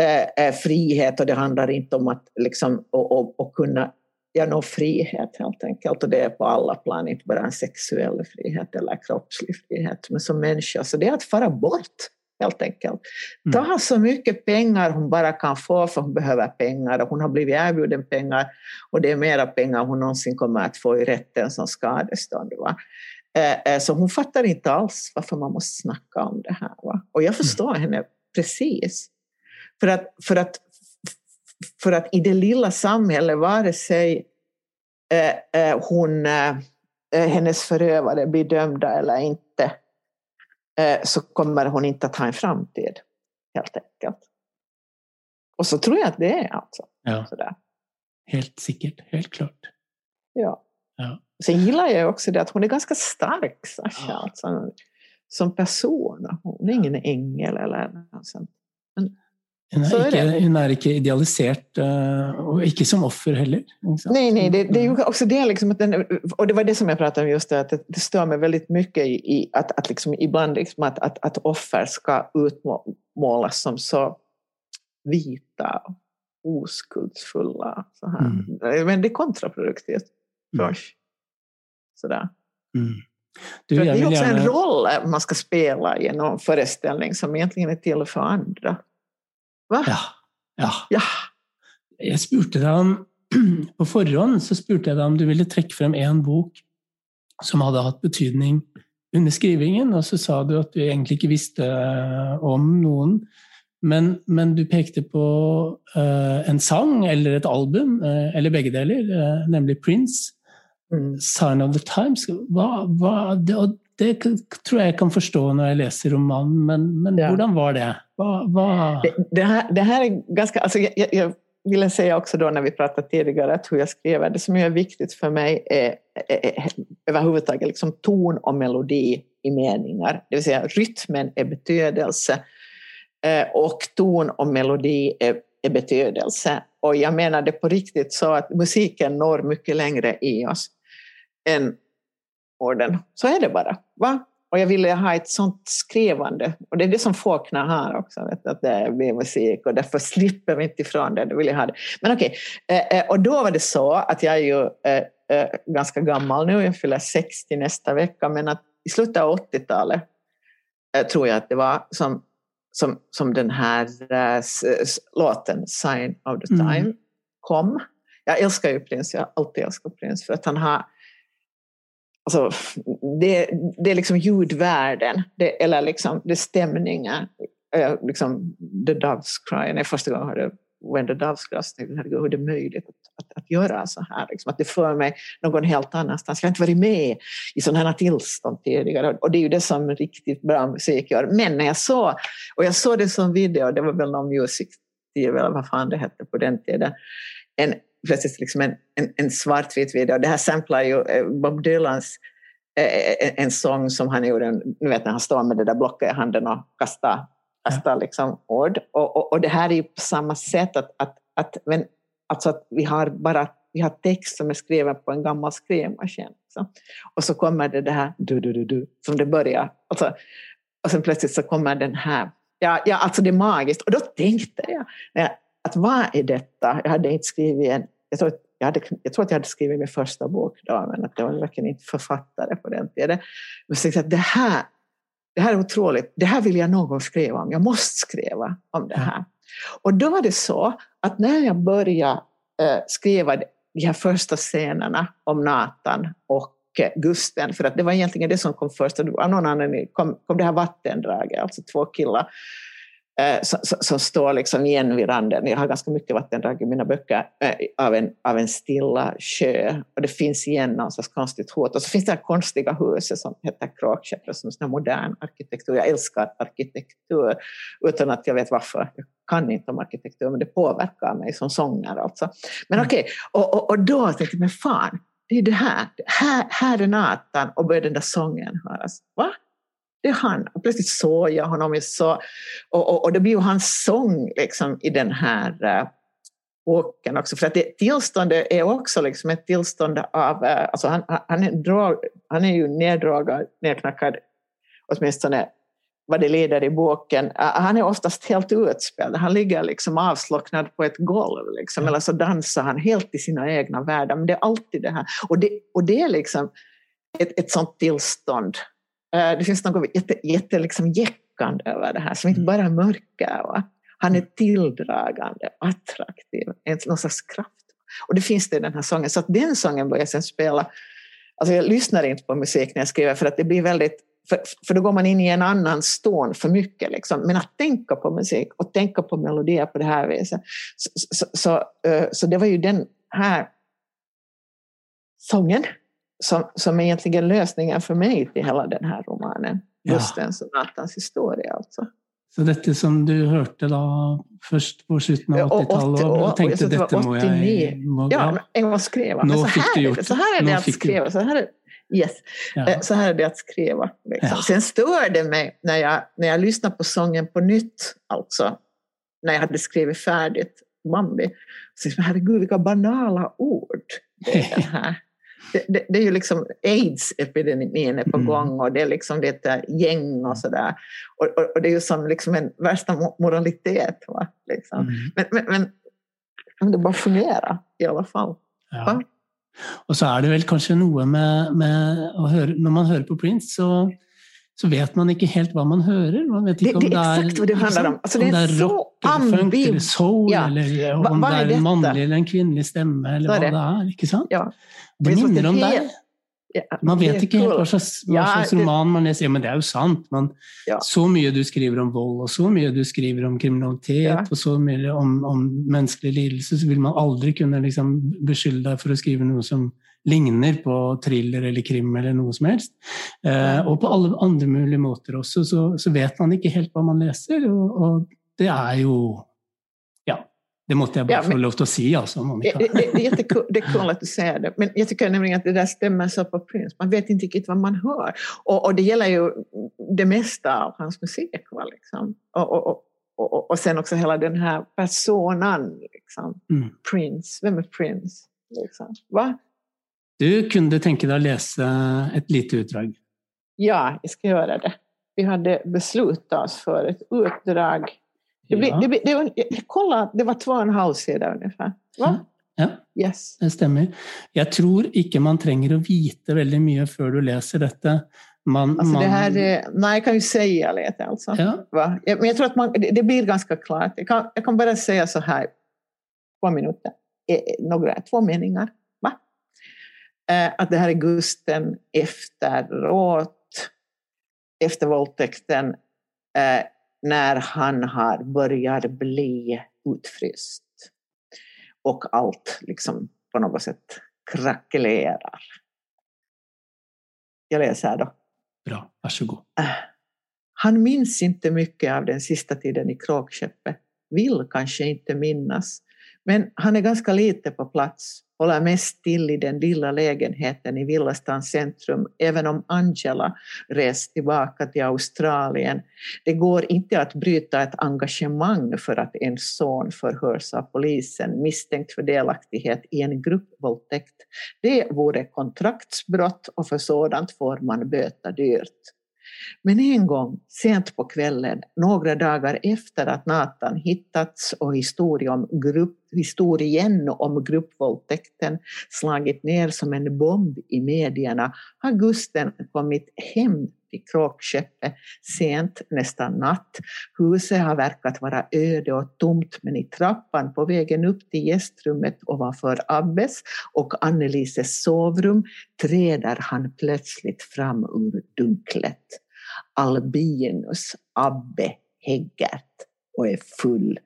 eh, eh, frihet, och det handlar inte om att liksom, och, och, och kunna ja, nå frihet helt enkelt. Och det är på alla plan, inte bara en sexuell frihet eller kroppslig frihet, men som människa. Så det är att fara bort helt enkelt. Mm. Ta så mycket pengar hon bara kan få, för hon behöver pengar och hon har blivit erbjuden pengar och det är mera pengar hon någonsin kommer att få i rätten som skadestånd. Va? Eh, eh, så hon fattar inte alls varför man måste snacka om det här. Va? Och jag förstår mm. henne precis. För att, för, att, för att i det lilla samhället, vare sig eh, hon, hennes förövare blir dömda eller inte, så kommer hon inte att ha en framtid, helt enkelt. Och så tror jag att det är alltså. Ja. Sådär. Helt säkert, helt klart. Ja. ja. Sen gillar jag också det att hon är ganska stark, Sasha, ja. alltså, som person. Hon är ingen ängel eller något sånt. Men hun er, ikke, hun er, ikke, idealisert, eh, og ikke som offer heller. Nej, nej, det, det, är ju också det, liksom att den, och det var det som jag pratade om just det, att det, stör mig väldigt mycket i, att, att liksom ibland liksom att, att, att offer ska utmålas som så vita oskuldsfulla. Så här. Mm. Men det är kontraproduktivt mm. Sådär. Mm. Du, det är också gärna... en roll man ska spela i en föreställning som egentligen är till för andra. Va? Ja. ja. ja. Jeg spurte deg om På forhånd så spurte jeg deg om du ville trekke frem én bok som hadde hatt betydning under skrivingen, og så sa du at du egentlig ikke visste eh, om noen. Men, men du pekte på uh, en sang eller et album, uh, eller begge deler, uh, nemlig Prince. Mm. 'Sign of the Times'. Hva, hva, det, det tror jag jag kan förstå när jag läser romanen, men, men ja. hur var det? Va, va... Det, det, här, det här är ganska... Alltså jag, jag ville säga också då när vi pratade tidigare att hur jag skriver, det som är viktigt för mig är, är, är överhuvudtaget liksom ton och melodi i meningar. Det vill säga rytmen är betydelse eh, och ton och melodi är, är betydelse. Och jag menar det på riktigt så att musiken når mycket längre i oss än orden. Så är det bara. Va? Och jag ville ha ett sånt skrivande. Och det är det som fåknar här också, att det är musik och därför slipper vi inte ifrån det. Då vill jag ha det. Men okej, okay. Eh, eh, och då var det så att jag är ju eh, ganska gammal nu, jag fyller 60 nästa vecka, men att i slutet av 80-talet tror jag att det var som, som, som den här låten Sign of the mm. Time mm. kom. Jag älskar ju Prince, jag har alltid älskat Prince för att han har Alltså, det, det är liksom ljudvärlden, det, eller liksom, det är stämningar. Liksom, the Doves Cry, när första gången hörde When the Doves Cry, så tänkte jag, hur är det möjligt att, att, att göra så här? Liksom, att det för mig någon helt annanstans. Jag har inte varit med i sådana här tillstånd tidigare. Och det är ju det som riktigt bra musik gör. Men när jag såg, och jag såg det som video, det var väl någon Music TV, eller vad fan det hette på den tiden, en plötsligt liksom en, en, en svartvit video. Det här samplar ju eh, Bob Dylans eh, en sång som han gjorde, nu vet när han står med det där blocket i handen och kastar, kastar liksom ord. Och, och, och det här är ju på samma sätt att, att, att, men, alltså att vi har bara vi har text som är skriven på en gammal skrivmaskin. Så. Och så kommer det, det här du, du, du, du, som det börjar. Alltså, och sen plötsligt så kommer den här. Ja, ja, alltså det är magiskt. Och då tänkte jag, att vad är detta? Jag hade inte skrivit en, jag tror, jag, hade, jag tror att jag hade skrivit min första bok då, men att jag var verkligen inte författare på den tiden. Men jag att det här, det här är otroligt, det här vill jag någon gång skriva om, jag måste skriva om det här. Och då var det så att när jag började äh, skriva de här första scenerna om Nathan och Gusten, för att det var egentligen det som kom först. Av någon anledning kom, kom det här vattendraget, alltså två killar eh, som, som står liksom igen vid randen. Jag har ganska mycket vattendrag i mina böcker eh, av, en, av en stilla sjö. Och det finns igen någon sorts konstigt hot. Och så finns det här konstiga huset som heter Kråkskäppet, som är modern arkitektur. Jag älskar arkitektur utan att jag vet varför. Jag kan inte om arkitektur, men det påverkar mig som sångare. Alltså. Men mm. okej, okay. och, och, och då tänkte jag, men fan, det är det här. Här, här är Nathan och börjar den där sången höras. Va? Det är han. Och plötsligt såg jag honom. Jag så, och, och, och det blir ju hans sång liksom, i den här eh, uh, åken också. För att det, tillståndet är också liksom ett tillstånd av... Uh, alltså han, han, är drag, han är ju neddragad, nedknackad, åtminstone vad det leder i boken. Uh, han är oftast helt utspelad. Han ligger liksom avslocknad på ett golv. Liksom, eller så dansar han helt i sina egna världar. Men det är alltid det här. Och det, och det är liksom ett, ett sånt tillstånd det finns något jätte, jätte liksom jäckande över det här, som inte mm. bara är mörker. Va? Han är mm. tilldragande, attraktiv, någon slags kraft. Och det finns det i den här sången. Så att den sången börjar jag sen spela. Alltså jag lyssnar inte på musik när jag skriver för att det blir väldigt för, för då går man in i en annan stån för mycket. Liksom. Men att tänka på musik och tänka på melodier på det här viset. Så, så, så, eh, så det var ju den här sången som, som egentligen lösningen för mig till hela den här romanen. Just ja. den Natans historia alltså. Så detta som du hörde då först på slutet av 80-talet och, och tänkte detta må jag... Må, ja, en gång skriva. Men så, här, så här är det att skriva. Så här är, yes. Ja. Eh, så här är det att skriva. Liksom. Ja. Sen stör det mig när jag, när jag lyssnar på sången på nytt, alltså, när jag hade skrivit färdigt Bambi. Så, herregud, vilka banala ord det är den här det, det, är ju liksom aids-epidemin är på mm. gång och det är liksom lite gäng och sådär. Och, och, och, det är ju som liksom en värsta moralitet. Va? Liksom. Mm. Men, men, men det bara fungerar i alla fall. Ja. Och så är det väl kanske något med, med att höra, när man hör på Prince så så vet man inte helt vad man hör. Man vet inte det, det är exakt vad det handlar om. Alltså, det är, är rock, eller funk eller soul, ja. eller om Va, det är, en manlig eller en kvinnlig stämma, eller vad det är. Inte sant? Ja. Det minner om dig. Ja, man vet inte helt vad slags, vad slags roman man läser. Ja, men det är ju sant. Man, ja. Så mycket du skriver om våld och så mycket du skriver om kriminalitet ja. och så mycket om, om mänsklig lidelse så vill man aldrig kunna liksom beskylla dig för att skriva något som ligner på thriller eller krim eller något som helst. Eh, och på alla andra möjliga måter också så, så vet man inte helt vad man läser och, och det är ju ja, det måste jag bara ja, men, få lov att säga. Alltså, Monica. Det, det, det, är jättekul, det är cool att du säger det, men jag tycker nämligen att det där stämmer så på Prince. Man vet inte riktigt vad man hör. Och, och det gäller ju det mesta av hans musik. Va, liksom. och, och, och, och sen också hela den här personan, liksom. Mm. Prince. Vem är Prince? Liksom. Va? Du kunde tänka dig att läsa ett litet utdrag? Ja, jag ska göra det. Vi hade beslutat oss för ett utdrag. Det, blir, ja. det, det, var, kolla, det var två och en halv sida ungefär. Va? Ja, yes. det stämmer. Jag tror inte man tränger att veta väldigt mycket för du läser detta. Man, alltså man... det här är, nej, jag kan ju säga lite alltså. Ja. Va? Men jag tror att man, det blir ganska klart. Jag kan, jag kan bara säga så här, två minuter, eh, några, två meningar. Eh, att det här är Gusten efteråt, efter våldtäkten, eh, när han har börjat bli utfryst. Och allt liksom på något sätt krackelerar. Jag läser då. Bra, varsågod. Eh, han minns inte mycket av den sista tiden i Kråkskeppet, vill kanske inte minnas, men han är ganska lite på plats håller mest till i den lilla lägenheten i Villastans centrum, även om Angela rest tillbaka till Australien. Det går inte att bryta ett engagemang för att en son förhörs av polisen misstänkt för delaktighet i en gruppvåldtäkt. Det vore kontraktsbrott och för sådant får man böta dyrt. Men en gång, sent på kvällen, några dagar efter att Nathan hittats och historien om, grupp, historien om gruppvåldtäkten slagit ner som en bomb i medierna har Gusten kommit hem till Kråkskeppet sent, nästan natt. Huset har verkat vara öde och tomt men i trappan på vägen upp till gästrummet ovanför Abbes och Annelises sovrum träder han plötsligt fram ur dunklet. Albinus Abbe Heggert och är full.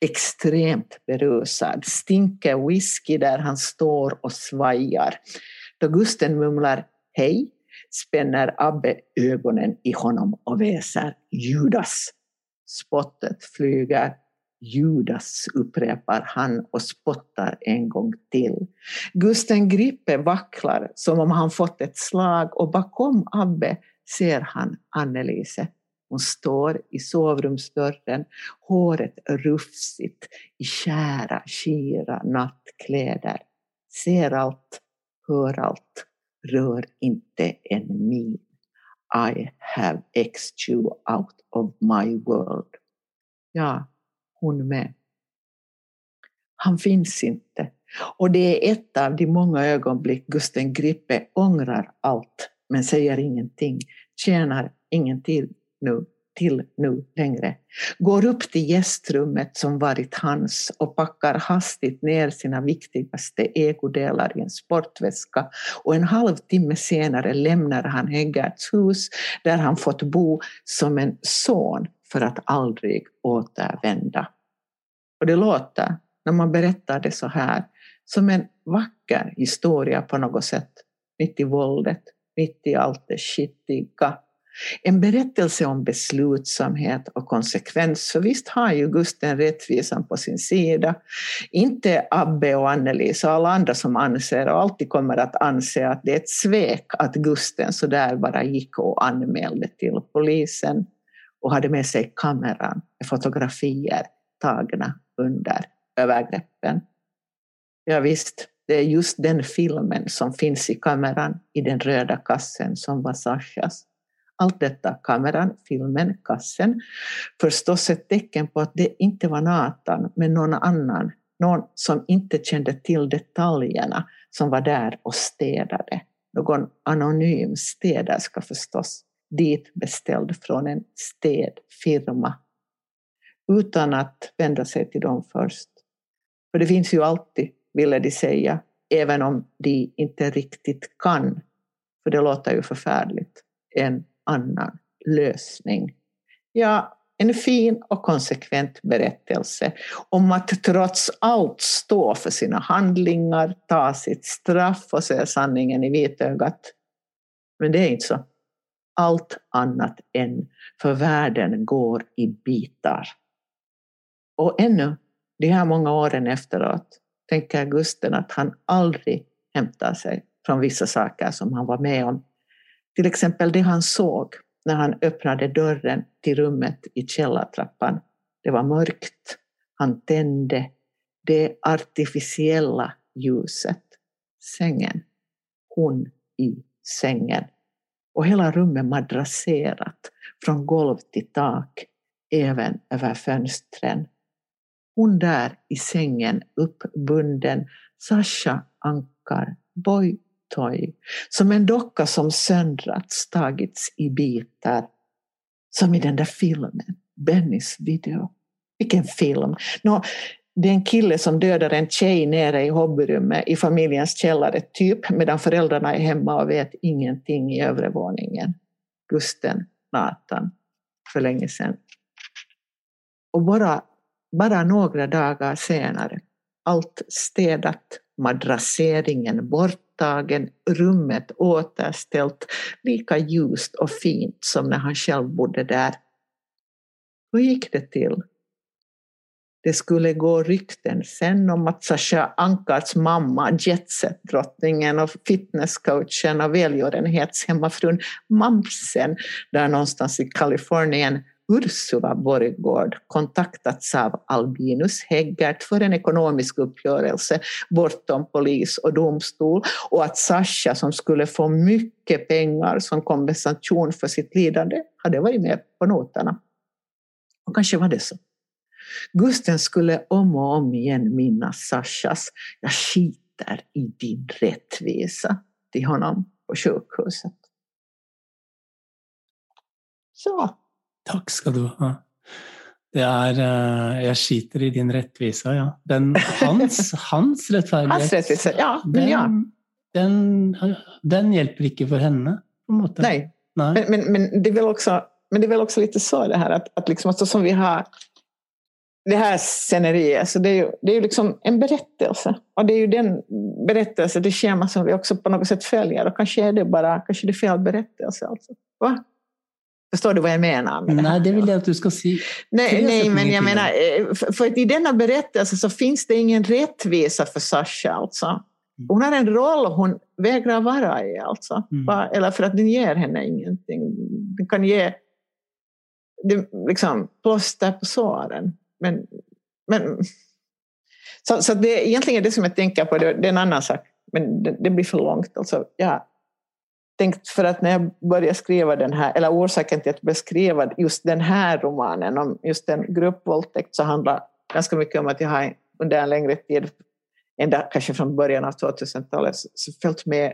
Extremt berusad, stinker whisky där han står och svajar. Då Gusten mumlar hej spänner Abbe ögonen i honom och väser Judas. Spottet flyger. Judas, upprepar han och spottar en gång till. Gusten Grippe vacklar som om han fått ett slag och bakom Abbe ser han Annelise. Hon står i sovrumsdörren, håret rufsigt i kära, skira nattkläder. Ser allt, hör allt, rör inte en min. I have X you out of my world. Ja, hon med. Han finns inte. Och det är ett av de många ögonblick Gusten Grippe ångrar allt men säger ingenting, tjänar ingenting nu till nu längre, går upp till gästrummet som varit hans och packar hastigt ner sina viktigaste ägodelar i en sportväska och en halvtimme senare lämnar han Heggerts hus där han fått bo som en son för att aldrig återvända. Och det låter, när man berättar det så här, som en vacker historia på något sätt, mitt i våldet, mitt i allt det skitiga en berättelse om beslutsamhet och konsekvens, för visst har ju Gusten rättvisan på sin sida. Inte Abbe och Annelies och alla andra som anser och alltid kommer att anse att det är ett svek att Gusten så där bara gick och anmälde till polisen och hade med sig kameran med fotografier tagna under övergreppen. Ja, visst, det är just den filmen som finns i kameran i den röda kassen som var Sashas. Allt detta, kameran, filmen, kassen, förstås ett tecken på att det inte var Nathan, men någon annan, någon som inte kände till detaljerna, som var där och städade. Någon anonym städerska förstås, dit beställd från en städfirma. Utan att vända sig till dem först. För det finns ju alltid, ville de säga, även om de inte riktigt kan, för det låter ju förfärligt, en annan lösning. Ja, en fin och konsekvent berättelse om att trots allt stå för sina handlingar, ta sitt straff och se sanningen i vitögat. Men det är inte så. Allt annat än, för världen går i bitar. Och ännu, de här många åren efteråt, tänker Gusten att han aldrig hämtar sig från vissa saker som han var med om till exempel det han såg när han öppnade dörren till rummet i källartrappan. Det var mörkt. Han tände det artificiella ljuset. Sängen. Hon i sängen. Och hela rummet madrasserat från golv till tak, även över fönstren. Hon där i sängen uppbunden, Sasha Ankar, Boy toy. Som en docka som söndrats, tagits i bitar. Som i den där filmen, Bennys video. Vilken film! Nå, det är en kille som dödar en tjej nere i hobbyrummet i familjens källare, typ, medan föräldrarna är hemma och vet ingenting i övre våningen. Gusten, Nathan, för länge sedan. Och bara, bara några dagar senare, allt städat, madrasseringen borttagen, rummet återställt, lika ljust och fint som när han själv bodde där. Hur gick det till? Det skulle gå rykten sen om att Sasha Ankarts mamma, jetset-drottningen och fitnesscoachen och välgörenhetshemmafrun Mamsen, där någonstans i Kalifornien Ursula Borggård kontaktats av Albinus Häggert för en ekonomisk uppgörelse bortom polis och domstol och att Sascha som skulle få mycket pengar som kompensation för sitt lidande hade varit med på noterna. Och kanske var det så. Gusten skulle om och om igen minnas Sashas ”jag skiter i din rättvisa” till honom på sjukhuset. Så. Tack ska du ha. Det är, eh, jag skiter i din rättvisa, ja. Den, hans, hans rättfärdighet. Hans rättvisa, ja. Den, ja. Den, den hjälper inte för henne. Nej, Nej. Men, men, men, det är väl också, men det är väl också lite så det här att, att, liksom, att så som vi har det här sceneriet, så det är ju, det är ju liksom en berättelse. Och det är ju den berättelse, det schema som vi också på något sätt följer. Och kanske är det bara kanske det är fel berättelse. Alltså. Va? Förstår du vad jag menar? Med det Nej, det vill jag att du ska säga. Nej, nej men jag menar, eh, för, för att i denna berättelse så finns det ingen rättvisa för Sasha. Alltså. Mm. Hon har en roll hon vägrar vara i. Alltså. Mm. Eller för att den ger henne ingenting. Den kan ge det, liksom, plåster på såren. Men, men, så, så det är egentligen det som jag tänker på, det, det är en annan sak. Men det, det blir för långt. Alltså, ja, tänkt för att när jag började skriva den här, eller orsaken till att jag började just den här romanen om just en gruppvåldtäkt så handlar ganska mycket om att jag har under en längre tid, ända kanske från början av 2000-talet, så följt med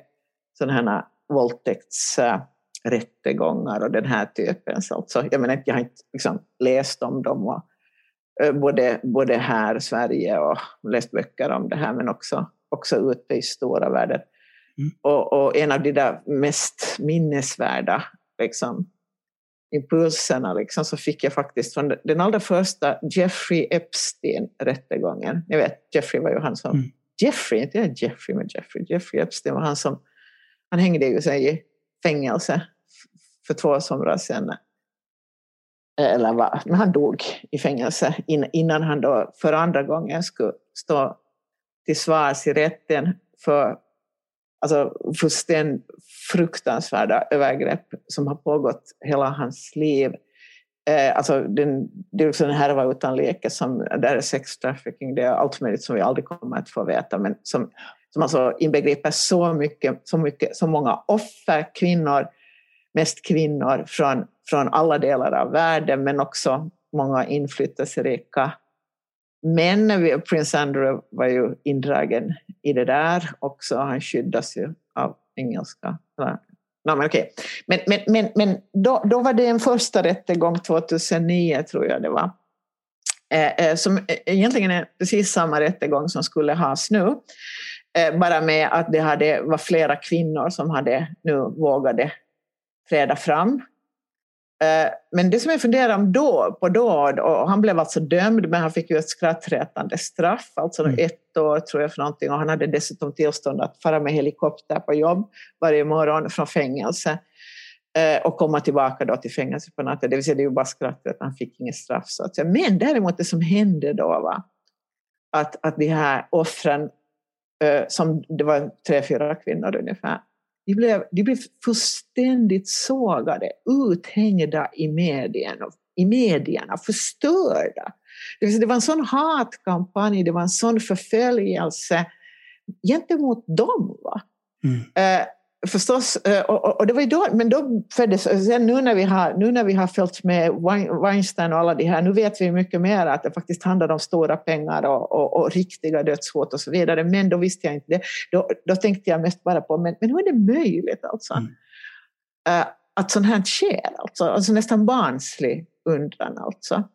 sådana här våldtäktsrättegångar och den här typen. Så alltså, jag menar, jag har inte liksom läst om dem, och, eh, både, både här i Sverige och läst böcker om det här, men också, också ute i stora världen. Och, och, en av de där mest minnesvärda liksom, impulserna liksom, så fick jag faktiskt från den allra första Jeffrey Epstein-rättegången. Ni vet, Jeffrey var ju han som... Mm. Jeffrey, inte jag Jeffrey med Jeffrey. Jeffrey Epstein var han som... Han hängde ju sig i fängelse för två somrar sedan. Eller va, men han dog i fängelse innan han då för andra gången skulle stå till svars i rätten för alltså fullständigt fruktansvärda övergrepp som har pågått hela hans liv. Eh, alltså den, det är också en härva utan leke, som, där är sex trafficking, det är allt möjligt som vi aldrig kommer att få veta, men som, som alltså inbegriper så, mycket, så, mycket, så många offer, kvinnor, mest kvinnor från, från alla delar av världen, men också många inflytelserika men prins Andrew var ju indragen i det där också. Han skyddas ju av engelska. No, men okay. men, men, men, men då, då var det en första rättegång 2009, tror jag det var. Eh, eh, som egentligen är precis samma rättegång som skulle has nu. Eh, bara med att det hade, var flera kvinnor som hade nu vågade träda fram men det som jag funderar om då, på då, och han blev alltså dömd men han fick ju ett skrattretande straff, alltså mm. ett år tror jag för någonting och han hade dessutom tillstånd att fara med helikopter på jobb varje morgon från fängelse eh, och komma tillbaka då till fängelse på natten. Det vill säga det är ju bara skrattet, han fick inget straff. Så att säga. Men däremot det som hände då var att, att de här offren, eh, som det var tre, fyra kvinnor ungefär, de blev, de blev fullständigt sågade, uthängda i medierna, i medierna förstörda. Det var en sån hatkampanj, det var en sån förföljelse gentemot dem. Va? Mm. Eh, förstås, eh, och, och, det var ju då, men då föddes, sen nu när vi har, nu när vi har följt med Weinstein och alla de här, nu vet vi mycket mer att det faktiskt handlar om stora pengar och, och, och riktiga dödshot och så vidare, men då visste jag inte det. Då, då tänkte jag mest bara på, men, men hur är det möjligt alltså? Mm. Uh, att sånt här sker, alltså, alltså nästan barnslig undran alltså. Mm.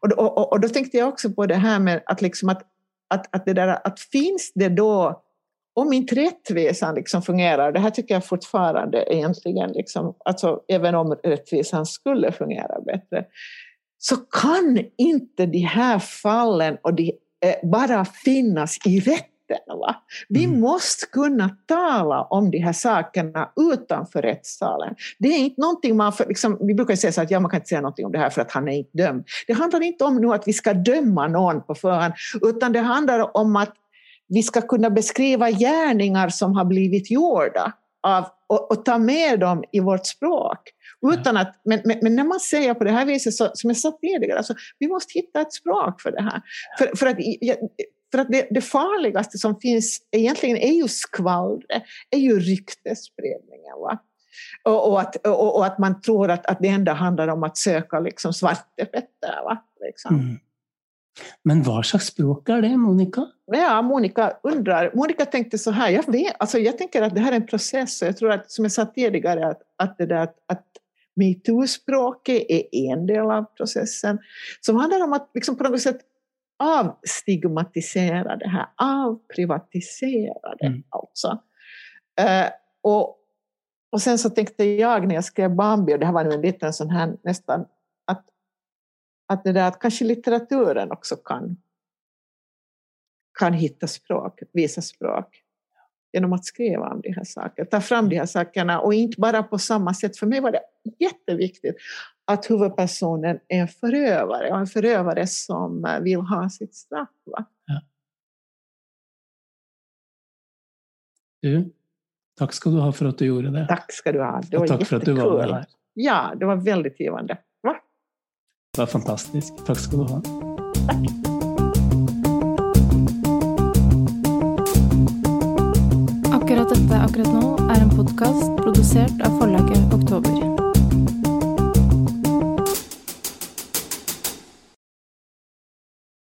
Och, och, och, då tänkte jag också på det här med att, liksom att, att, att, det där, att finns det då om inte rättvisan liksom fungerar, det här tycker jag fortfarande egentligen, liksom, alltså, även om rättvisan skulle fungera bättre, så kan inte de här fallen och de, eh, bara finnas i rätten. Va? Vi mm. måste kunna tala om de här sakerna utanför rättssalen. Det är inte någonting man... För, liksom, vi brukar säga så att ja, man kan inte säga någonting om det här för att han är inte dömd. Det handlar inte om nu att vi ska döma någon på förhand, utan det handlar om att vi ska kunna beskriva gärningar som har blivit gjorda av, och, och ta med dem i vårt språk. Utan att, men, men, men, när man säger på det här viset, så, som jag sa tidigare, alltså, vi måste hitta ett språk för det här. För, för att, för att det, det, farligaste som finns egentligen är ju skvallret, är ju ryktesspridningen. Va? Och, och, att, och, och, att man tror att, att det enda handlar om att söka liksom svartepetter. Va? Liksom. Mm. Men vad slags språk är det, Monica? Ja, Monica undrar. Monica tänkte så här, jag, vet, alltså jag tänker att det här är en process och jag tror att, som jag sa tidigare, att, att, det där, att, att metoo-språket är en del av processen som handlar om att liksom på något sätt avstigmatisera det här, avprivatisera det mm. alltså. Uh, och, och sen så tänkte jag när jag skrev Bambi, och det här var nu en liten sån här nästan att, det där, att kanske litteraturen också kan, kan hitta språk, visa språk genom att skriva om de här sakerna, ta fram de här sakerna och inte bara på samma sätt. För mig var det jätteviktigt att huvudpersonen är en förövare och en förövare som vill ha sitt straff. Va? Ja. Du, tack ska du ha för att du gjorde det. Tack ska du ha. Det var och tack jättekul. för att du var här. Ja, det var väldigt givande. Det var fantastiskt. Tack ska du ha. Tack. Akkurat dette akkurat nå er en podkast produsert av forlaget Oktober.